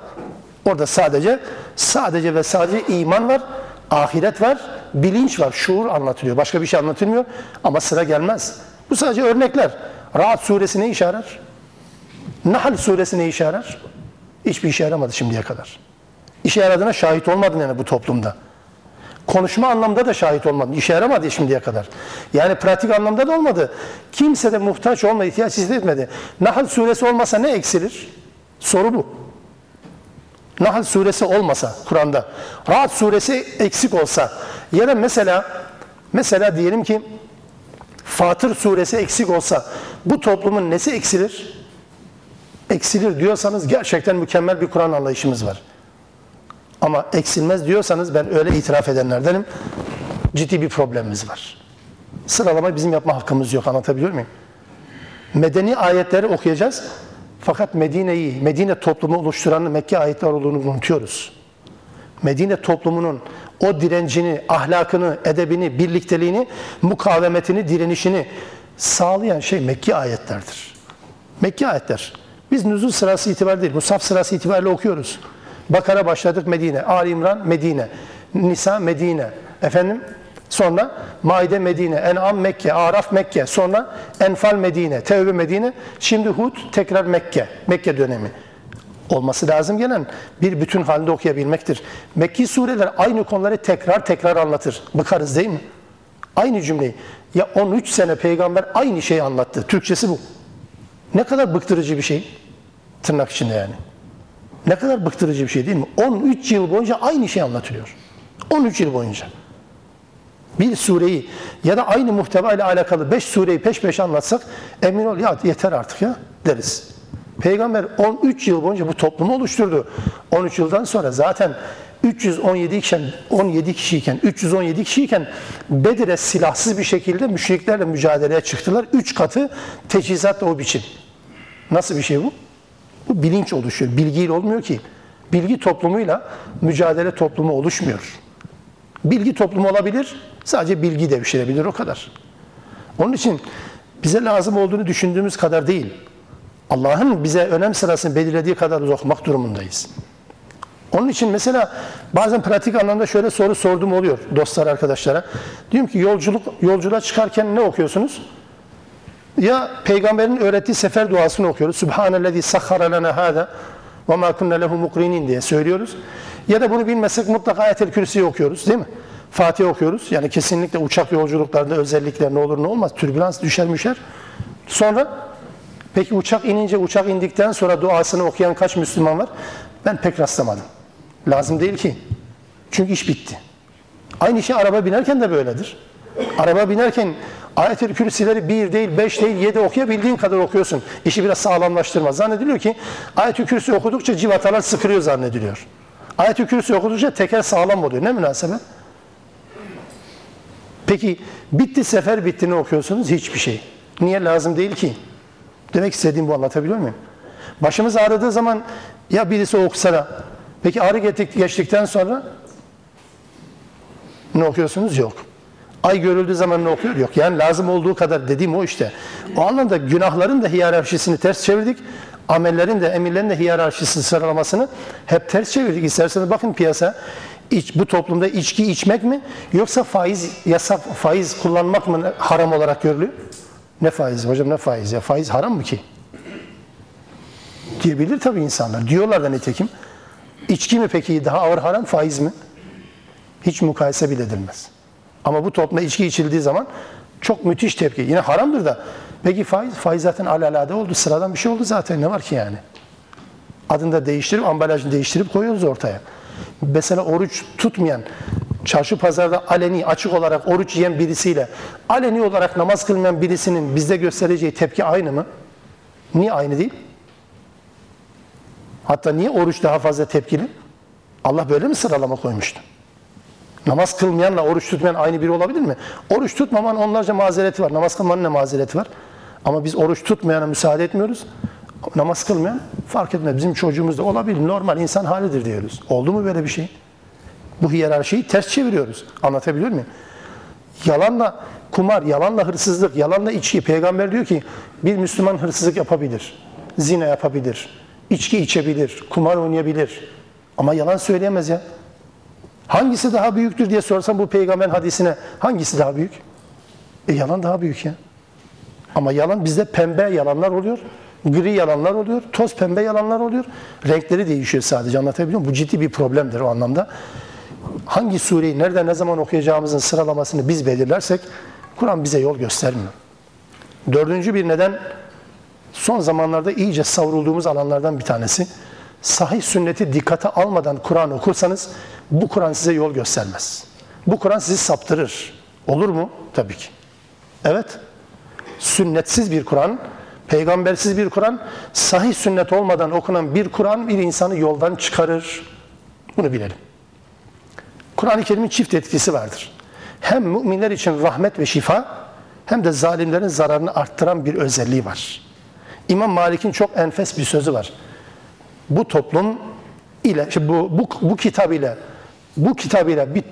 Orada sadece sadece ve sadece iman var, ahiret var, bilinç var, şuur anlatılıyor. Başka bir şey anlatılmıyor ama sıra gelmez. Bu sadece örnekler. Rahat suresi ne işe yarar? Nahl suresi ne işe yarar? Hiçbir işe yaramadı şimdiye kadar. İşe yaradığına şahit olmadın yani bu toplumda. Konuşma anlamda da şahit olmadı. İşe yaramadı şimdiye kadar. Yani pratik anlamda da olmadı. Kimse de muhtaç olma, ihtiyaç hissetmedi. Nahl suresi olmasa ne eksilir? Soru bu. Nahl suresi olmasa Kur'an'da, Rahat suresi eksik olsa ya da mesela mesela diyelim ki Fatır suresi eksik olsa bu toplumun nesi eksilir? Eksilir diyorsanız gerçekten mükemmel bir Kur'an anlayışımız var. Ama eksilmez diyorsanız ben öyle itiraf edenlerdenim. Ciddi bir problemimiz var. Sıralama bizim yapma hakkımız yok. Anlatabiliyor muyum? Medeni ayetleri okuyacağız. Fakat Medine'yi, Medine toplumu oluşturan Mekke ayetler olduğunu unutuyoruz. Medine toplumunun o direncini, ahlakını, edebini, birlikteliğini, mukavemetini, direnişini sağlayan şey Mekke ayetlerdir. Mekke ayetler. Biz nüzul sırası itibariyle değil, Musaf sırası itibariyle okuyoruz. Bakara başladık Medine, Ali İmran Medine, Nisa Medine, efendim sonra Maide Medine, En'am Mekke, Araf Mekke, sonra Enfal Medine, Tevbe Medine, şimdi Hud tekrar Mekke, Mekke dönemi olması lazım gelen bir bütün halinde okuyabilmektir. Mekki sureler aynı konuları tekrar tekrar anlatır. Bıkarız değil mi? Aynı cümleyi. Ya 13 sene peygamber aynı şeyi anlattı. Türkçesi bu. Ne kadar bıktırıcı bir şey. Tırnak içinde yani. Ne kadar bıktırıcı bir şey değil mi? 13 yıl boyunca aynı şey anlatılıyor. 13 yıl boyunca. Bir sureyi ya da aynı muhteva ile alakalı 5 sureyi peş peşe anlatsak emin ol ya yeter artık ya deriz. Peygamber 13 yıl boyunca bu toplumu oluşturdu. 13 yıldan sonra zaten 317 iken 17 kişiyken 317 kişiyken Bedir'e silahsız bir şekilde müşriklerle mücadeleye çıktılar. 3 katı teçhizatla o biçim. Nasıl bir şey bu? Bu bilinç oluşuyor. Bilgiyle olmuyor ki. Bilgi toplumuyla mücadele toplumu oluşmuyor. Bilgi toplumu olabilir, sadece bilgi devşirebilir o kadar. Onun için bize lazım olduğunu düşündüğümüz kadar değil. Allah'ın bize önem sırasını belirlediği kadar okumak durumundayız. Onun için mesela bazen pratik anlamda şöyle soru sordum oluyor dostlar arkadaşlara. Diyorum ki yolculuk yolculuğa çıkarken ne okuyorsunuz? Ya peygamberin öğrettiği sefer duasını okuyoruz. Subhanellezi sahhara lana hada ve ma kunna lehu mukrinin diye söylüyoruz. Ya da bunu bilmesek mutlaka ayetel kürsüyü okuyoruz değil mi? Fatiha okuyoruz. Yani kesinlikle uçak yolculuklarında özellikle ne olur ne olmaz. Türbülans düşer müşer. Sonra peki uçak inince uçak indikten sonra duasını okuyan kaç Müslüman var? Ben pek rastlamadım. Lazım değil ki. Çünkü iş bitti. Aynı şey araba binerken de böyledir. Araba binerken Ayet-i Kürsileri bir değil, beş değil, yedi okuyabildiğin kadar okuyorsun. İşi biraz sağlamlaştırma. Zannediliyor ki Ayet-i Kürsi okudukça civatalar sıkılıyor zannediliyor. Ayet-i Kürsi okudukça teker sağlam oluyor. Ne münasebet? Peki bitti sefer bitti ne okuyorsunuz? Hiçbir şey. Niye lazım değil ki? Demek istediğim bu anlatabiliyor muyum? Başımız ağrıdığı zaman ya birisi okusa da peki ağrı geçtikten sonra ne okuyorsunuz? Yok. Ay görüldüğü zaman ne okuyor? Yok. Yani lazım olduğu kadar dediğim o işte. O anlamda günahların da hiyerarşisini ters çevirdik. Amellerin de emirlerin de hiyerarşisini sıralamasını hep ters çevirdik. İsterseniz bakın piyasa iç, bu toplumda içki içmek mi yoksa faiz yasak faiz kullanmak mı haram olarak görülüyor? Ne faiz hocam ne faiz ya? Faiz haram mı ki? Diyebilir tabii insanlar. Diyorlar da nitekim. İçki mi peki daha ağır haram faiz mi? Hiç mukayese bile edilmez. Ama bu toplumda içki içildiği zaman çok müthiş tepki. Yine haramdır da. Peki faiz? Faiz zaten alalade oldu. Sıradan bir şey oldu zaten. Ne var ki yani? Adını da değiştirip, ambalajını değiştirip koyuyoruz ortaya. Mesela oruç tutmayan, çarşı pazarda aleni, açık olarak oruç yiyen birisiyle aleni olarak namaz kılmayan birisinin bizde göstereceği tepki aynı mı? Niye aynı değil? Hatta niye oruç daha fazla tepkili? Allah böyle mi sıralama koymuştu? Namaz kılmayanla oruç tutmayan aynı biri olabilir mi? Oruç tutmaman onlarca mazereti var. Namaz kılmanın ne mazereti var? Ama biz oruç tutmayana müsaade etmiyoruz. Namaz kılmayan fark etmez. Bizim çocuğumuz da olabilir. Normal insan halidir diyoruz. Oldu mu böyle bir şey? Bu hiyerarşiyi ters çeviriyoruz. Anlatabiliyor muyum? Yalanla kumar, yalanla hırsızlık, yalanla içki. Peygamber diyor ki bir Müslüman hırsızlık yapabilir, zina yapabilir, içki içebilir, kumar oynayabilir. Ama yalan söyleyemez ya. Hangisi daha büyüktür diye sorsam bu peygamberin hadisine hangisi daha büyük? E yalan daha büyük ya. Ama yalan bizde pembe yalanlar oluyor, gri yalanlar oluyor, toz pembe yalanlar oluyor. Renkleri değişiyor sadece anlatabiliyor muyum? Bu ciddi bir problemdir o anlamda. Hangi sureyi nerede ne zaman okuyacağımızın sıralamasını biz belirlersek Kur'an bize yol göstermiyor. Dördüncü bir neden son zamanlarda iyice savrulduğumuz alanlardan bir tanesi. Sahih sünneti dikkate almadan Kur'an okursanız bu Kur'an size yol göstermez. Bu Kur'an sizi saptırır. Olur mu? Tabii ki. Evet. Sünnetsiz bir Kur'an, peygambersiz bir Kur'an, sahih sünnet olmadan okunan bir Kur'an bir insanı yoldan çıkarır. Bunu bilelim. Kur'an-ı Kerim'in çift etkisi vardır. Hem müminler için rahmet ve şifa hem de zalimlerin zararını arttıran bir özelliği var. İmam Malik'in çok enfes bir sözü var. Bu toplum ile bu, bu, bu kitap ile bu kitap ile bir,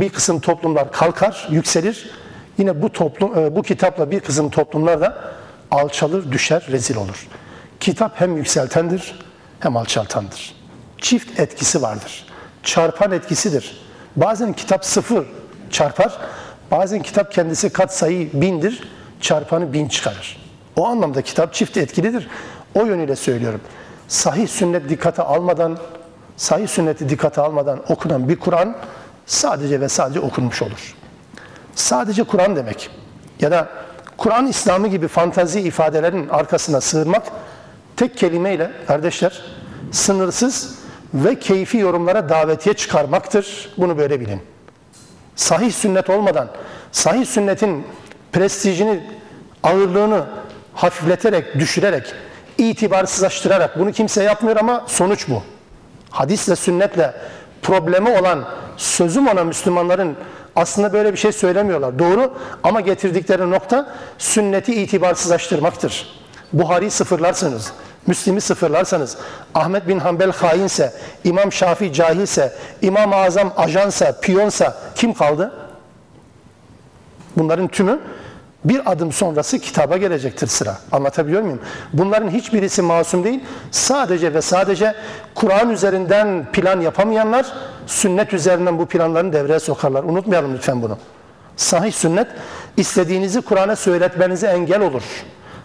bir kısım toplumlar kalkar, yükselir. Yine bu toplum e, bu kitapla bir kısım toplumlar da alçalır, düşer, rezil olur. Kitap hem yükseltendir hem alçaltandır. Çift etkisi vardır. Çarpan etkisidir. Bazen kitap sıfır çarpar, bazen kitap kendisi kat sayı bindir, çarpanı bin çıkarır. O anlamda kitap çift etkilidir. O yönüyle söylüyorum. Sahih sünnet dikkate almadan, sahih sünneti dikkate almadan okunan bir Kur'an sadece ve sadece okunmuş olur. Sadece Kur'an demek ya da Kur'an İslamı gibi fantazi ifadelerin arkasına sığırmak tek kelimeyle kardeşler sınırsız ve keyfi yorumlara davetiye çıkarmaktır. Bunu böyle bilin. Sahih sünnet olmadan, sahih sünnetin prestijini, ağırlığını hafifleterek, düşürerek, itibarsızlaştırarak bunu kimse yapmıyor ama sonuç bu. Hadisle, sünnetle problemi olan, sözüm olan Müslümanların aslında böyle bir şey söylemiyorlar. Doğru ama getirdikleri nokta sünneti itibarsızlaştırmaktır. Buhari sıfırlarsınız. Müslim'i sıfırlarsanız, Ahmet bin Hanbel hainse, İmam Şafii cahilse, İmam-ı Azam ajansa, piyonsa kim kaldı? Bunların tümü bir adım sonrası kitaba gelecektir sıra. Anlatabiliyor muyum? Bunların hiçbirisi masum değil. Sadece ve sadece Kur'an üzerinden plan yapamayanlar sünnet üzerinden bu planlarını devreye sokarlar. Unutmayalım lütfen bunu. Sahih sünnet istediğinizi Kur'an'a söyletmenize engel olur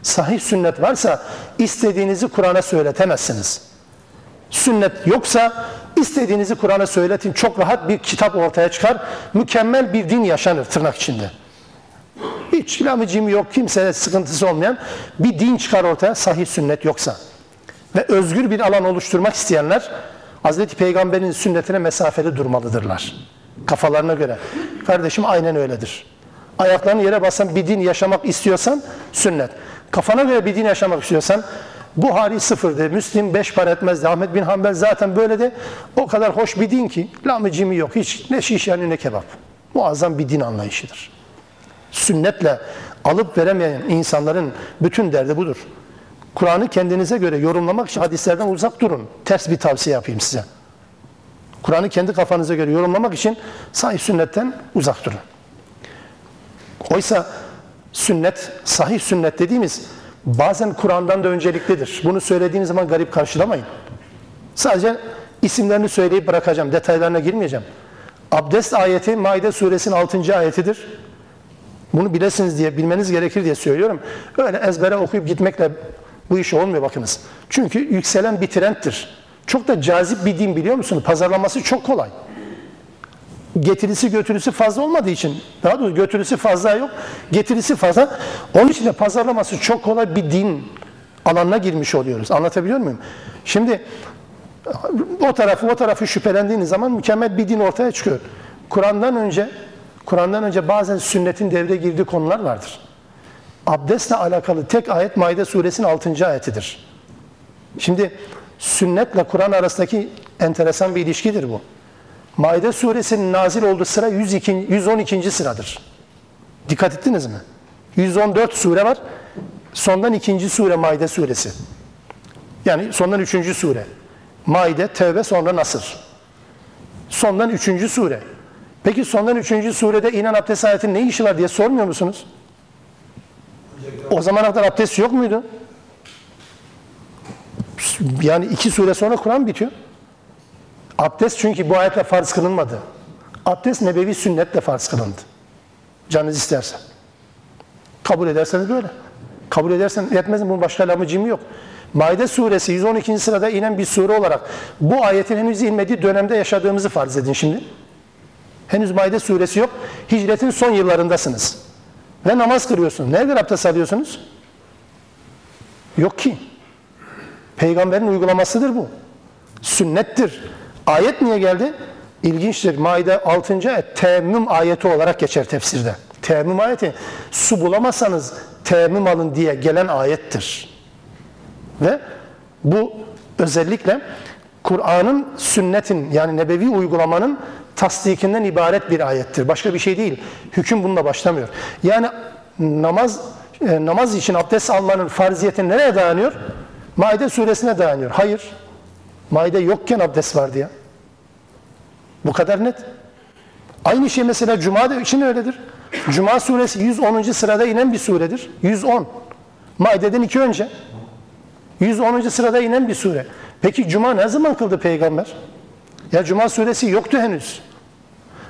sahih sünnet varsa istediğinizi Kur'an'a söyletemezsiniz. Sünnet yoksa istediğinizi Kur'an'a söyletin. Çok rahat bir kitap ortaya çıkar. Mükemmel bir din yaşanır tırnak içinde. Hiç lamıcım yok, kimseye sıkıntısı olmayan bir din çıkar ortaya sahih sünnet yoksa. Ve özgür bir alan oluşturmak isteyenler Hazreti Peygamber'in sünnetine mesafeli durmalıdırlar. Kafalarına göre. Kardeşim aynen öyledir. Ayaklarını yere basan bir din yaşamak istiyorsan sünnet. Kafana göre bir din yaşamak istiyorsan Buhari sıfırdı, Müslim beş para etmezdi, Ahmet bin Hanbel zaten böyle de o kadar hoş bir din ki lamı yok, hiç ne şiş yani ne kebap. Muazzam bir din anlayışıdır. Sünnetle alıp veremeyen insanların bütün derdi budur. Kur'an'ı kendinize göre yorumlamak için hadislerden uzak durun. Ters bir tavsiye yapayım size. Kur'an'ı kendi kafanıza göre yorumlamak için sahih sünnetten uzak durun. Oysa sünnet, sahih sünnet dediğimiz bazen Kur'an'dan da önceliklidir. Bunu söylediğiniz zaman garip karşılamayın. Sadece isimlerini söyleyip bırakacağım. Detaylarına girmeyeceğim. Abdest ayeti Maide suresinin 6. ayetidir. Bunu bilesiniz diye, bilmeniz gerekir diye söylüyorum. Öyle ezbere okuyup gitmekle bu iş olmuyor bakınız. Çünkü yükselen bir trendtir. Çok da cazip bir din biliyor musunuz? Pazarlaması çok kolay getirisi götürüsü fazla olmadığı için daha doğrusu götürüsü fazla yok getirisi fazla onun için de pazarlaması çok kolay bir din alanına girmiş oluyoruz anlatabiliyor muyum şimdi o tarafı o tarafı şüphelendiğiniz zaman mükemmel bir din ortaya çıkıyor Kur'an'dan önce Kur'an'dan önce bazen sünnetin devre girdiği konular vardır abdestle alakalı tek ayet Maide suresinin 6. ayetidir şimdi sünnetle Kur'an arasındaki enteresan bir ilişkidir bu Maide suresinin nazil olduğu sıra 102, 112. sıradır. Dikkat ettiniz mi? 114 sure var. Sondan ikinci sure Maide suresi. Yani sondan üçüncü sure. Maide, Tevbe, sonra Nasır. Sondan üçüncü sure. Peki sondan üçüncü surede inen abdest ayetinin ne işi var diye sormuyor musunuz? O zamana kadar abdest yok muydu? Yani iki sure sonra Kur'an bitiyor. Abdest çünkü bu ayetle farz kılınmadı. Abdest nebevi sünnetle farz kılındı. Canınız isterse. Kabul ederseniz böyle. Kabul edersen yetmez mi? Bunun başka lamıcım yok. Maide suresi 112. sırada inen bir sure olarak bu ayetin henüz inmediği dönemde yaşadığımızı farz edin şimdi. Henüz Maide suresi yok. Hicretin son yıllarındasınız. Ve namaz kılıyorsunuz. Nerede abdest alıyorsunuz? Yok ki. Peygamberin uygulamasıdır bu. Sünnettir. Ayet niye geldi? İlginçtir. Maide 6. ayet teemmüm ayeti olarak geçer tefsirde. Teemmüm ayeti su bulamazsanız teemmüm alın diye gelen ayettir. Ve bu özellikle Kur'an'ın sünnetin yani nebevi uygulamanın tasdikinden ibaret bir ayettir. Başka bir şey değil. Hüküm bununla başlamıyor. Yani namaz e, namaz için abdest almanın farziyeti nereye dayanıyor? Maide suresine dayanıyor. Hayır. Maide yokken abdest vardı ya. Bu kadar net. Aynı şey mesela Cuma için öyledir. Cuma suresi 110. sırada inen bir suredir. 110. Maide'den iki önce. 110. sırada inen bir sure. Peki Cuma ne zaman kıldı peygamber? Ya Cuma suresi yoktu henüz.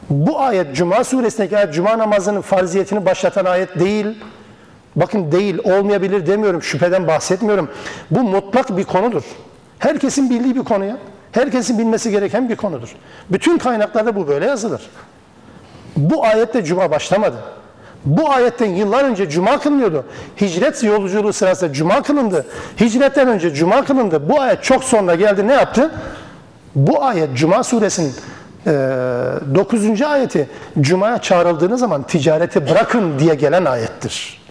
Bu ayet Cuma suresindeki ayet Cuma namazının farziyetini başlatan ayet değil. Bakın değil, olmayabilir demiyorum, şüpheden bahsetmiyorum. Bu mutlak bir konudur. Herkesin bildiği bir konu ya. Herkesin bilmesi gereken bir konudur. Bütün kaynaklarda bu böyle yazılır. Bu ayette Cuma başlamadı. Bu ayetten yıllar önce Cuma kılınıyordu. Hicret yolculuğu sırasında Cuma kılındı. Hicretten önce Cuma kılındı. Bu ayet çok sonra geldi ne yaptı? Bu ayet Cuma suresinin 9. ayeti Cuma'ya çağrıldığınız zaman ticareti bırakın diye gelen ayettir.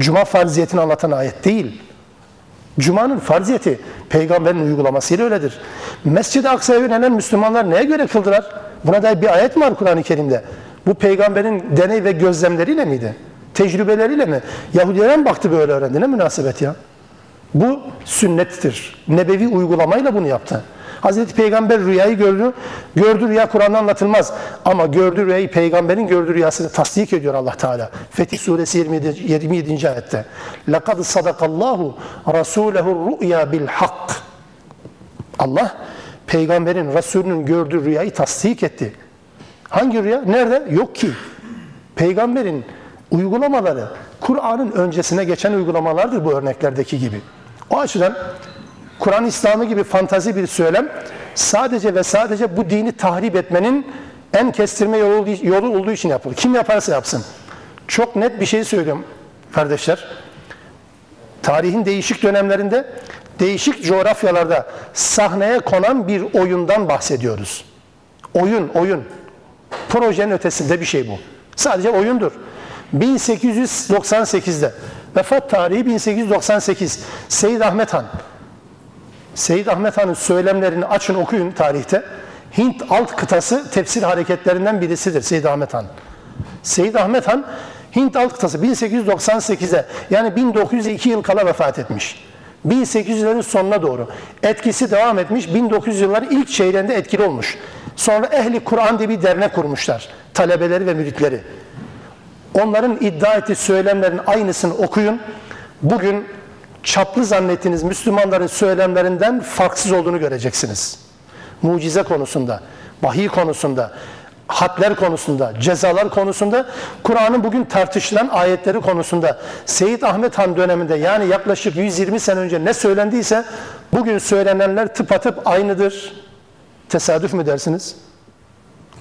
Cuma farziyetini anlatan ayet değil. Cuma'nın farziyeti peygamberin uygulamasıyla öyledir. Mescid-i Aksa'ya yönelen Müslümanlar neye göre kıldılar? Buna dair bir ayet var Kur'an-ı Kerim'de? Bu peygamberin deney ve gözlemleriyle miydi? Tecrübeleriyle mi? Yahudiler mi baktı böyle öğrendi? Ne münasebet ya? Bu sünnettir. Nebevi uygulamayla bunu yaptı. Hazreti Peygamber rüyayı gördü. Gördü rüya Kur'an'da anlatılmaz. Ama gördü rüyayı peygamberin gördüğü rüyasını tasdik ediyor Allah Teala. Fetih suresi 27. 27. ayette. لَقَدْ صَدَقَ اللّٰهُ رَسُولَهُ الرُّؤْيَا بِالْحَقِّ Allah peygamberin, Resulünün gördüğü rüyayı tasdik etti. Hangi rüya? Nerede? Yok ki. Peygamberin uygulamaları Kur'an'ın öncesine geçen uygulamalardır bu örneklerdeki gibi. O açıdan Kur'an İslamı gibi fantazi bir söylem sadece ve sadece bu dini tahrip etmenin en kestirme yolu, yolu olduğu için yapılır. Kim yaparsa yapsın. Çok net bir şey söylüyorum kardeşler. Tarihin değişik dönemlerinde, değişik coğrafyalarda sahneye konan bir oyundan bahsediyoruz. Oyun, oyun. Projenin ötesinde bir şey bu. Sadece oyundur. 1898'de vefat tarihi 1898 Seyyid Ahmet Han Seyyid Ahmet Han'ın söylemlerini açın okuyun tarihte. Hint alt kıtası tefsir hareketlerinden birisidir Seyyid Ahmet Han. Seyyid Ahmet Han Hint alt kıtası 1898'e yani 1902 yıl kala vefat etmiş. 1800'lerin sonuna doğru etkisi devam etmiş. 1900 yılların ilk çeyreğinde etkili olmuş. Sonra Ehli Kur'an diye bir dernek kurmuşlar. Talebeleri ve müritleri. Onların iddia ettiği söylemlerin aynısını okuyun. Bugün çaplı zannettiğiniz Müslümanların söylemlerinden farksız olduğunu göreceksiniz. Mucize konusunda, vahiy konusunda, hatler konusunda, cezalar konusunda, Kur'an'ın bugün tartışılan ayetleri konusunda Seyyid Ahmet Han döneminde yani yaklaşık 120 sene önce ne söylendiyse bugün söylenenler tıpatıp aynıdır. Tesadüf mü dersiniz?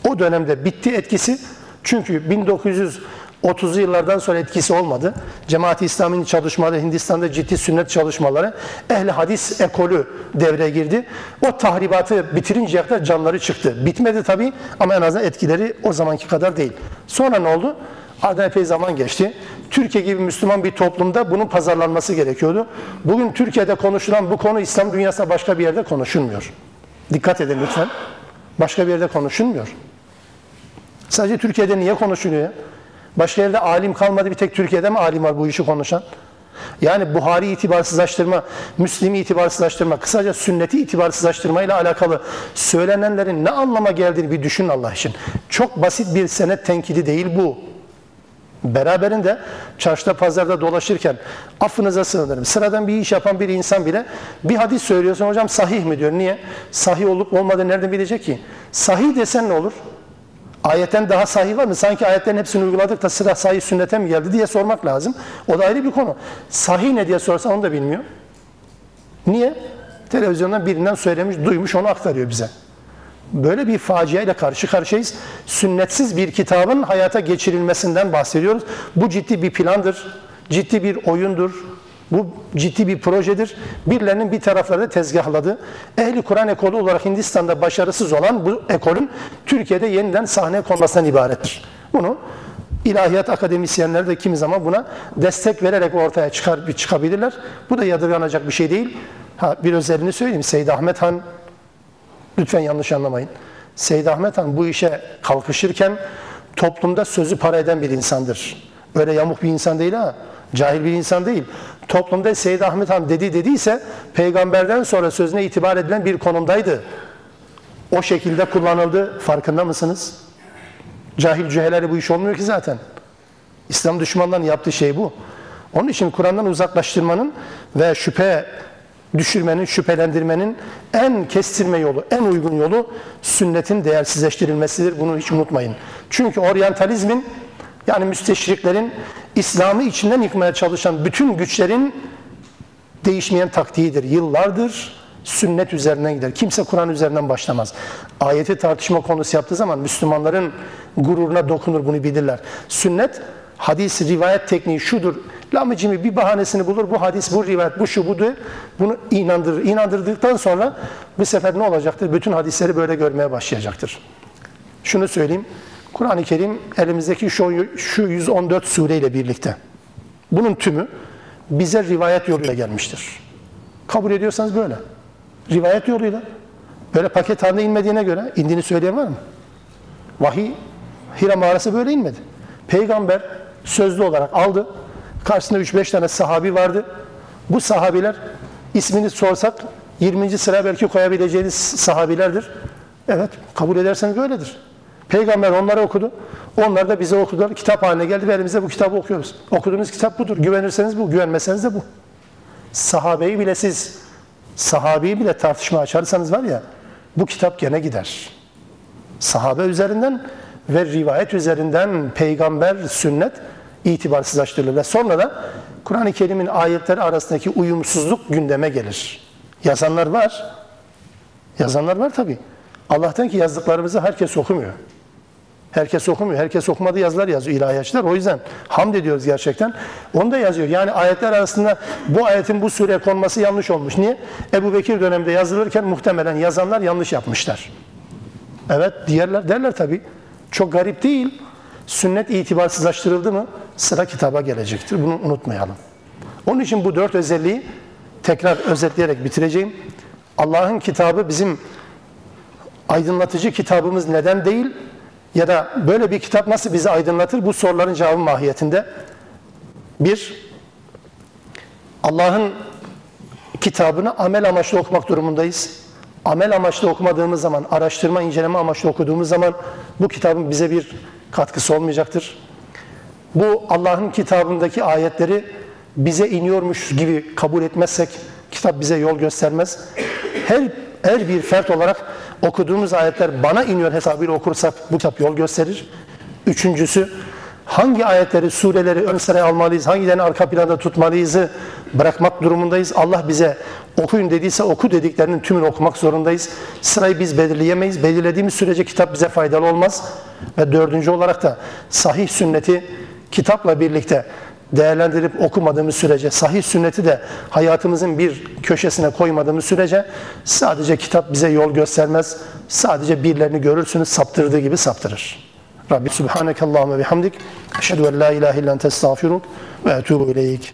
O dönemde bitti etkisi. Çünkü 1900 30'lu yıllardan sonra etkisi olmadı. Cemaat-i İslami'nin çalışmaları, Hindistan'da ciddi sünnet çalışmaları, ehli hadis ekolü devreye girdi. O tahribatı bitirinceye kadar canları çıktı. Bitmedi tabii ama en azından etkileri o zamanki kadar değil. Sonra ne oldu? Aradan epey zaman geçti. Türkiye gibi Müslüman bir toplumda bunun pazarlanması gerekiyordu. Bugün Türkiye'de konuşulan bu konu İslam dünyasında başka bir yerde konuşulmuyor. Dikkat edin lütfen. Başka bir yerde konuşulmuyor. Sadece Türkiye'de niye konuşuluyor ya? Başka yerde alim kalmadı bir tek Türkiye'de mi alim var bu işi konuşan? Yani Buhari itibarsızlaştırma, Müslim'i itibarsızlaştırma, kısaca sünneti itibarsızlaştırma ile alakalı söylenenlerin ne anlama geldiğini bir düşün Allah için. Çok basit bir senet tenkidi değil bu. Beraberinde çarşıda pazarda dolaşırken affınıza sığınırım. Sıradan bir iş yapan bir insan bile bir hadis söylüyorsun hocam sahih mi diyor. Niye? Sahih olup olmadığını nereden bilecek ki? Sahih desen ne olur? Ayetten daha sahih var mı? Sanki ayetlerin hepsini uyguladık da sıra sahih sünnete mi geldi diye sormak lazım. O da ayrı bir konu. Sahih ne diye sorsan onu da bilmiyor. Niye? Televizyondan birinden söylemiş, duymuş onu aktarıyor bize. Böyle bir facia ile karşı karşıyayız. Sünnetsiz bir kitabın hayata geçirilmesinden bahsediyoruz. Bu ciddi bir plandır, ciddi bir oyundur, bu ciddi bir projedir. Birilerinin bir taraflarda tezgahladı. Ehli Kur'an ekolü olarak Hindistan'da başarısız olan bu ekolün Türkiye'de yeniden sahneye konmasından ibarettir. Bunu ilahiyat akademisyenleri de kimi zaman buna destek vererek ortaya çıkar, çıkabilirler. Bu da yadırganacak bir şey değil. Ha, bir özelliğini söyleyeyim. Seyyid Ahmet Han Lütfen yanlış anlamayın. Seyyid Ahmet Han bu işe kalkışırken toplumda sözü para eden bir insandır. Öyle yamuk bir insan değil ha. Cahil bir insan değil. Toplumda Seyyid Ahmet Han dedi dediyse peygamberden sonra sözüne itibar edilen bir konumdaydı. O şekilde kullanıldı. Farkında mısınız? Cahil cüheleri bu iş olmuyor ki zaten. İslam düşmanlarının yaptığı şey bu. Onun için Kur'an'dan uzaklaştırmanın ve şüphe düşürmenin, şüphelendirmenin en kestirme yolu, en uygun yolu sünnetin değersizleştirilmesidir. Bunu hiç unutmayın. Çünkü oryantalizmin yani müsteşriklerin İslam'ı içinden yıkmaya çalışan bütün güçlerin değişmeyen taktiğidir. Yıllardır sünnet üzerinden gider. Kimse Kur'an üzerinden başlamaz. Ayeti tartışma konusu yaptığı zaman Müslümanların gururuna dokunur bunu bilirler. Sünnet hadis rivayet tekniği şudur. Lamıcımı bir bahanesini bulur. Bu hadis, bu rivayet, bu şu, budur. Bunu inandırır. İnandırdıktan sonra bu sefer ne olacaktır? Bütün hadisleri böyle görmeye başlayacaktır. Şunu söyleyeyim. Kur'an-ı Kerim elimizdeki şu, şu 114 sureyle birlikte. Bunun tümü bize rivayet yoluyla gelmiştir. Kabul ediyorsanız böyle. Rivayet yoluyla. Böyle paket halinde inmediğine göre indiğini söyleyen var mı? Vahiy Hira mağarası böyle inmedi. Peygamber sözlü olarak aldı. Karşısında 3-5 tane sahabi vardı. Bu sahabiler ismini sorsak 20. sıra belki koyabileceğiniz sahabilerdir. Evet kabul ederseniz böyledir. Peygamber onları okudu. Onlar da bize okudular. Kitap haline geldi ve elimizde bu kitabı okuyoruz. Okuduğunuz kitap budur. Güvenirseniz bu, güvenmeseniz de bu. Sahabeyi bile siz, sahabeyi bile tartışma açarsanız var ya, bu kitap gene gider. Sahabe üzerinden ve rivayet üzerinden peygamber, sünnet itibarsızlaştırılır. Ve sonra da Kur'an-ı Kerim'in ayetleri arasındaki uyumsuzluk gündeme gelir. Yazanlar var. Yazanlar var tabi. Allah'tan ki yazdıklarımızı herkes okumuyor. Herkes okumuyor. Herkes okumadığı yazılar yazıyor ilahiyatçılar. O yüzden hamd ediyoruz gerçekten. Onu da yazıyor. Yani ayetler arasında bu ayetin bu sureye konması yanlış olmuş. Niye? Ebu Bekir döneminde yazılırken muhtemelen yazanlar yanlış yapmışlar. Evet diğerler derler tabi. Çok garip değil. Sünnet itibarsızlaştırıldı mı sıra kitaba gelecektir. Bunu unutmayalım. Onun için bu dört özelliği tekrar özetleyerek bitireceğim. Allah'ın kitabı bizim aydınlatıcı kitabımız neden değil ya da böyle bir kitap nasıl bizi aydınlatır bu soruların cevabı mahiyetinde. Bir, Allah'ın kitabını amel amaçlı okumak durumundayız. Amel amaçlı okumadığımız zaman, araştırma, inceleme amaçlı okuduğumuz zaman bu kitabın bize bir katkısı olmayacaktır. Bu Allah'ın kitabındaki ayetleri bize iniyormuş gibi kabul etmezsek kitap bize yol göstermez. Her her bir fert olarak okuduğumuz ayetler bana iniyor hesabıyla okursak bu kitap yol gösterir. Üçüncüsü hangi ayetleri, sureleri ön sıraya almalıyız, hangilerini arka planda tutmalıyızı bırakmak durumundayız. Allah bize okuyun dediyse oku dediklerinin tümünü okumak zorundayız. Sırayı biz belirleyemeyiz. Belirlediğimiz sürece kitap bize faydalı olmaz. Ve dördüncü olarak da sahih sünneti kitapla birlikte değerlendirip okumadığımız sürece, sahih sünneti de hayatımızın bir köşesine koymadığımız sürece sadece kitap bize yol göstermez. Sadece birilerini görürsünüz saptırdığı gibi saptırır. Rabbi Subhaneke Allahümme bihamdik. Eşhedü en la ilahe illen testağfiruk ve etubu ileyk.